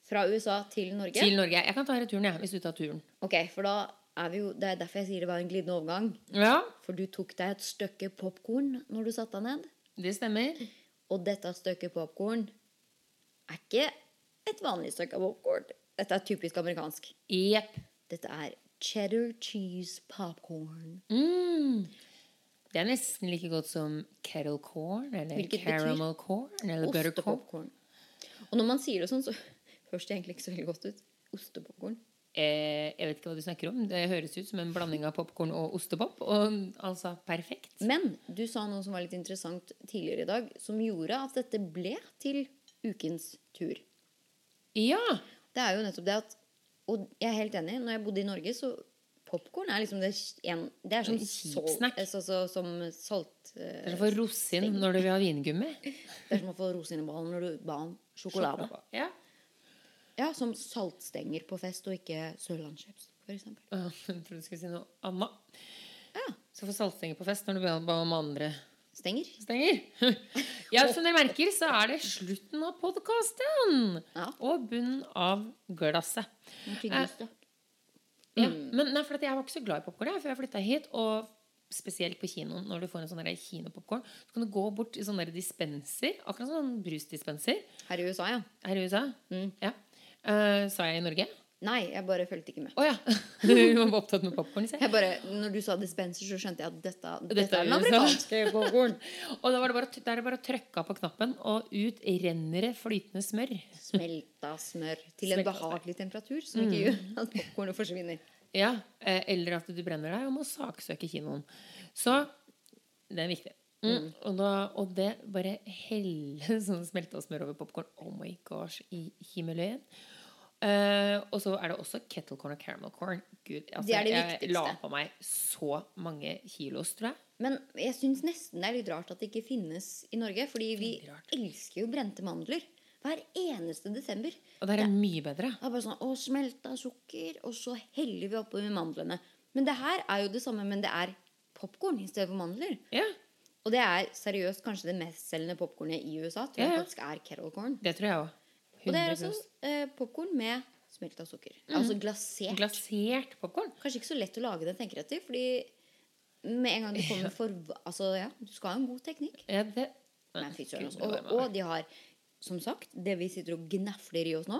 Fra USA til Norge. til Norge. Jeg kan ta returen, jeg, hvis du tar turen. Ok, for da er vi jo Det er derfor jeg sier det var en glidende overgang. Ja, For du tok deg et stykke popkorn når du satte deg ned. det stemmer. Og dette stykket popkorn er ikke et vanlig stykke popkorn. Dette er typisk amerikansk. Yep. Dette er cheddar cheese popcorn. Mm. Det er nesten like godt som kettle corn eller Hvilket caramel corn eller butter corn. Og når man sier det sånn, så <laughs> høres det egentlig ikke så veldig godt ut. Ostepopkorn. Eh, jeg vet ikke hva du snakker om. Det høres ut som en blanding av popkorn og ostepop. Og altså perfekt. Men du sa noe som var litt interessant tidligere i dag, som gjorde at dette ble til ukens tur. Ja. Det er jo nettopp det at Og jeg er helt enig. Når jeg bodde i Norge, så Popkorn er liksom det en, Det er som kjipsnack. Så, altså, så, som salt Det eh, er som å få rosin når du vil ha vingummi. <laughs> Det er som å få rosin i ballen når du ba om sjokolade. Ja. Ja, Som saltstenger på fest, og ikke sørlandschips, f.eks. Jeg trodde du skulle si noe annet. Ja. Så få saltstenger på fest når du ba om andre Stenger. stenger. <laughs> Ja, som dere merker, så er det slutten av podkasten. Ja. Og bunnen av glasset. Nå. Ja, men nei, for at jeg var ikke så glad i popkorn før jeg flytta hit. Og spesielt på kinoen, når du får en sånn kinopopkorn, så kan du gå bort i sånne dispenser. Akkurat sånn brusdispenser Her i USA, ja. her i USA. Mm. Ja. Eh, sa jeg i Norge? Nei, jeg bare fulgte ikke med. Oh, ja! <laughs> Du var opptatt med popkorn. Jeg bare, når du sa dispenser, så skjønte jeg at dette, dette, Dette er den amerikanske <laughs> popkorn. Og da var det bare, da er det bare å trykke på knappen, og ut renner det flytende smør. Smelta smør til en Smelta behagelig temperatur, som ikke gjør at popkornet forsvinner. Ja, eh, Eller at du brenner deg og må saksøke kinoen. Så det er viktig. Mm. Og, da, og det bare helle <laughs> sånn smelta smør over popkorn. Oh my gosh, i himmelen. Eh, og så er det også kettle corn og caramel corn. Gud, altså, Det er det jeg viktigste. la på meg så mange kilos, tror jeg. Men jeg syns nesten det er litt rart at det ikke finnes i Norge. Fordi vi elsker jo brente mandler. Hver eneste desember. Og det er mye bedre. Det er bare sånn, å, smelta sukker, og så heller vi oppi med mandlene. Men det her er jo det samme, men det er popkorn i stedet for mandler. Ja, Og det er seriøst kanskje det mestselgende popkornet i USA. Tror Ja, jeg faktisk er kettle corn. det tror jeg òg. Og det er altså eh, popkorn med smelta sukker. Altså glasert. Glasert popkorn. Kanskje ikke så lett å lage det, tenker jeg til. Fordi med en gang du kommer for Altså, ja, du skal ha en god teknikk. Ja, det Men altså. Og, og de har, som sagt, det vi sitter og gnafler i oss nå,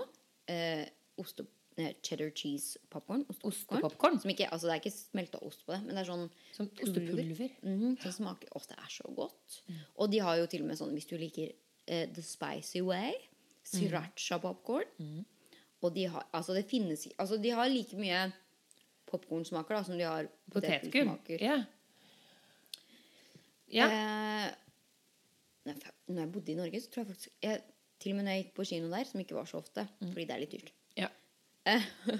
eh, oste, eh, cheddar cheese popcorn. Ostepopkorn. Altså det er ikke smelta ost på det, men det er sånn Som ostepulver. Mhm, som smaker Å, det er så godt. Og de har jo til og med sånn, hvis du liker eh, the spicy way, sriracha popcorn. Og de har Altså, det finnes Altså, de har like mye popkornsmaker som de har Potetgull. Ja. ja. Eh, når jeg bodde i Norge, så tror jeg faktisk jeg, Til og med når jeg gikk på kino der, som ikke var så ofte, Mm. fordi det er litt dyrt, ja. eh, <laughs>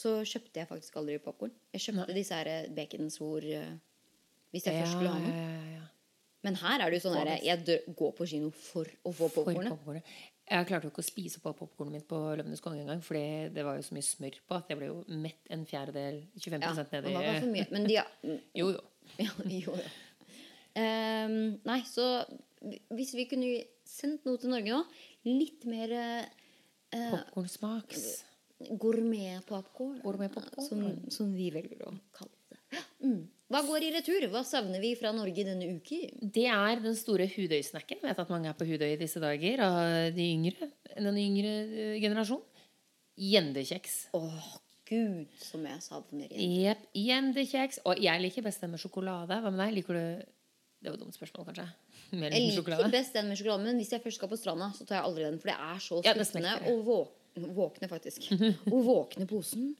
så kjøpte jeg faktisk aldri popkorn. Jeg kjøpte disse her eh, baconsvor eh, hvis jeg Ja, først skulle ha noe. ja, ja. Men her er det jo sånn Få jeg dør, går på kino for å få popkornet. Jeg klarte jo ikke å spise på popkornet mitt på Løvenes konge engang, fordi det var jo så mye smør på at jeg ble jo mett en fjerdedel, 25 Ja, ned men det var for i mye. Men de ja, <laughs> Jo, jo. ja, Jo, jo. Um, nei, så hvis vi kunne sendt noe til Norge nå, litt mer uh, Popkornsmaks. gourmet-popkorn, Gourmet-popcorn. som, som vi velger å kalle det. Mm. Hva går i retur? Hva savner vi fra Norge denne uke? Det er den store Hudøy-snacken. Vet at mange er på Hudøy i disse dager av de yngre, den yngre generasjonen generasjon. Gjendekjeks. Åh, gud, som jeg savner igjen. Jepp. Gjendekjeks. Og jeg liker best den med sjokolade. Hva med deg? Liker du Det var et dumt spørsmål, kanskje. Mer Jeg liker best den med sjokolade, men hvis jeg først skal på stranda, så tar jeg aldri den. For det er så skuffende ja, å våkne, våkne faktisk. Å våkne posen.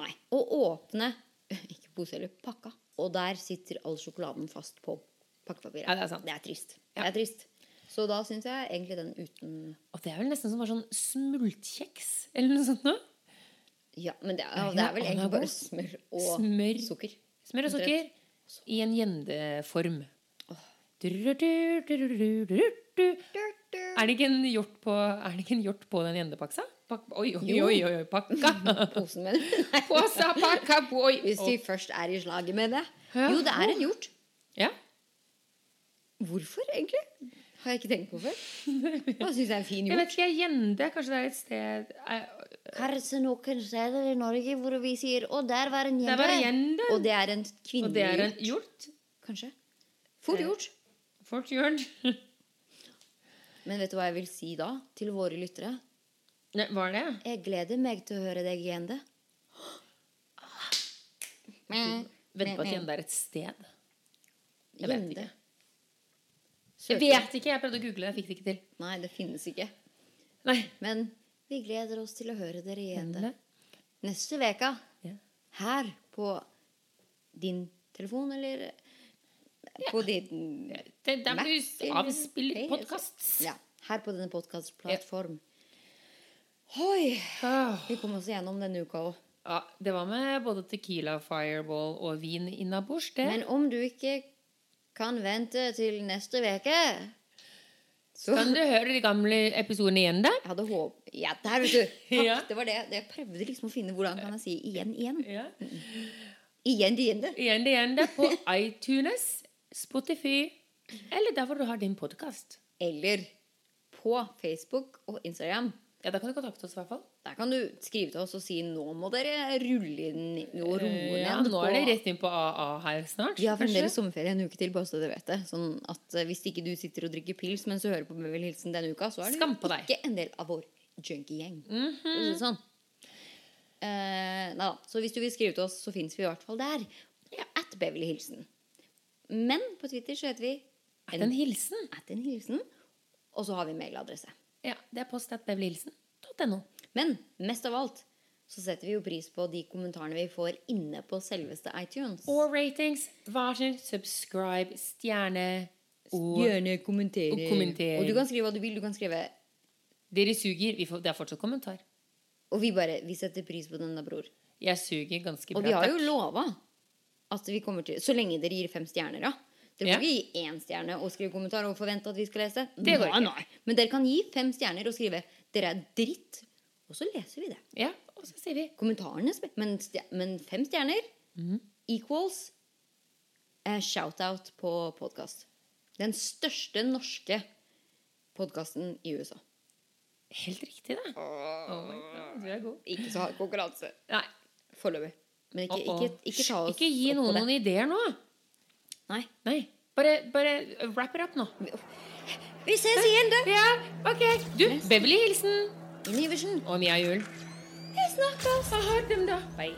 Nei. Å åpne <laughs> Ikke pose, eller pakka. Og der sitter all sjokoladen fast på pakkepapiret. Ja, det er sant. Det er trist. Ja. Det er trist. Så da syns jeg egentlig den uten Og det er vel nesten som bare sånn smultkjeks eller noe sånt noe. Ja, men det er, Ja, det er vel egentlig bare smør og Smør. sukker. Smør og sukker i en gjendeform. På, er det ikke en hjort på den gjendepaksa? Pak, oi, oi, oi, oi, oi, pakka! <laughs> Posen mener. <laughs> Påsa, pakka, boy! <laughs> Hvis vi først er i slaget med det. Jo, det er en hjort. Ja. Hvorfor, egentlig? Har jeg ikke tenkt på før. Hva syns jeg er en fin Jeg vet ikke, gjende, kanskje det er et sted eh, Kanskje noen steder i Norge hvor vi sier 'Å, der var en gjende'. Og det er en kvinnelig det en hjort. hjort. Kanskje. Fort Eh. gjort. Fort gjort. Men vet du hva jeg vil si da, til våre lyttere? Nei, Var det? Jeg gleder meg til å høre deg gjende. Vent på at gjende er et sted. Jeg vet ikke. Jeg vet ikke, jeg prøvde å google, jeg fikk det ikke til. Nei, det finnes ikke. Nei. Men vi gleder oss til å høre dere gjende. det. Neste veka her på din telefon, eller på din Det, der Mac, du avspiller podkast. Ja, her på denne podkastplattform. Oi! Vi kom oss gjennom denne uka òg. Ja, det var med både Tequila, Fireball og vin innabords, det. Men om du ikke kan vente til neste uke så Kan du høre de gamle episodene igjen, da? Jeg hadde håp... Ja, der, vet du! Takk, Ja. det var det. Jeg prøvde liksom å finne hvordan kan jeg si igjen, igjen. Ja. Igjen, igjen. det. Igjen det igjen det på iTunes, Spotify eller der hvor du har din podkast. Eller på Facebook og Instagram. Ja, da kan du kontakte oss i hvert fall. Der kan du skrive til oss og si nå må dere rulle inn og roe ned. Ja, nå er det rett inn på AA her snart. Vi har fremdeles sommerferie en uke til, bare så dere vet det. Sånn at eh, hvis ikke du sitter og drikker pils mens du hører på Beverly Hilsen denne uka, så er du på deg. Ikke en del av vår junkie-gjeng. Mm -hmm. Sånn. Eh, da. Så hvis du vil skrive til oss, så fins vi i hvert fall der. At Beverly Hilsen. Men på Twitter så heter vi det en hilsen? at en hilsen. Og så har vi mailadresse. Ja, det er post.beverlyhilsen.no. Men mest av alt så setter vi jo pris på de kommentarene vi får inne på selveste iTunes. Og ratings. Varsel, subscribe, stjerne og Gjerne kommentere. og kommentere. Og du kan skrive hva du vil. Du kan skrive Dere suger. Vi får, det er fortsatt kommentar. Og vi bare Vi setter pris på den da, bror. Jeg suger ganske bra. Og vi har jo lova at vi kommer til Så lenge dere gir fem stjerner, da. Dere Ja. ikke gi én stjerne og skrive kommentar og forvente at vi skal lese. Det går ikke. nei. Men dere kan gi fem stjerner og skrive 'dere er dritt', og så leser vi det. Ja, og så sier vi Kommentarene Men, men fem stjerner mm. equals eh, shout-out på podkast. Den største norske podkasten i USA. Helt riktig, det. Oh du er god. Ikke så hard konkurranse. Nei. Foreløpig. Men ikke, oh, oh. ikke, ikke ta oss Ikke gi noen noen ideer nå. Nei. Nei. Bare, bare wrap it up nå. Vi ses igjen, da! Ja, ok. Du, Beverly Hilsen Inn i Vision. og Mia Juel. Vi snakkes! Ha det, da. Oi.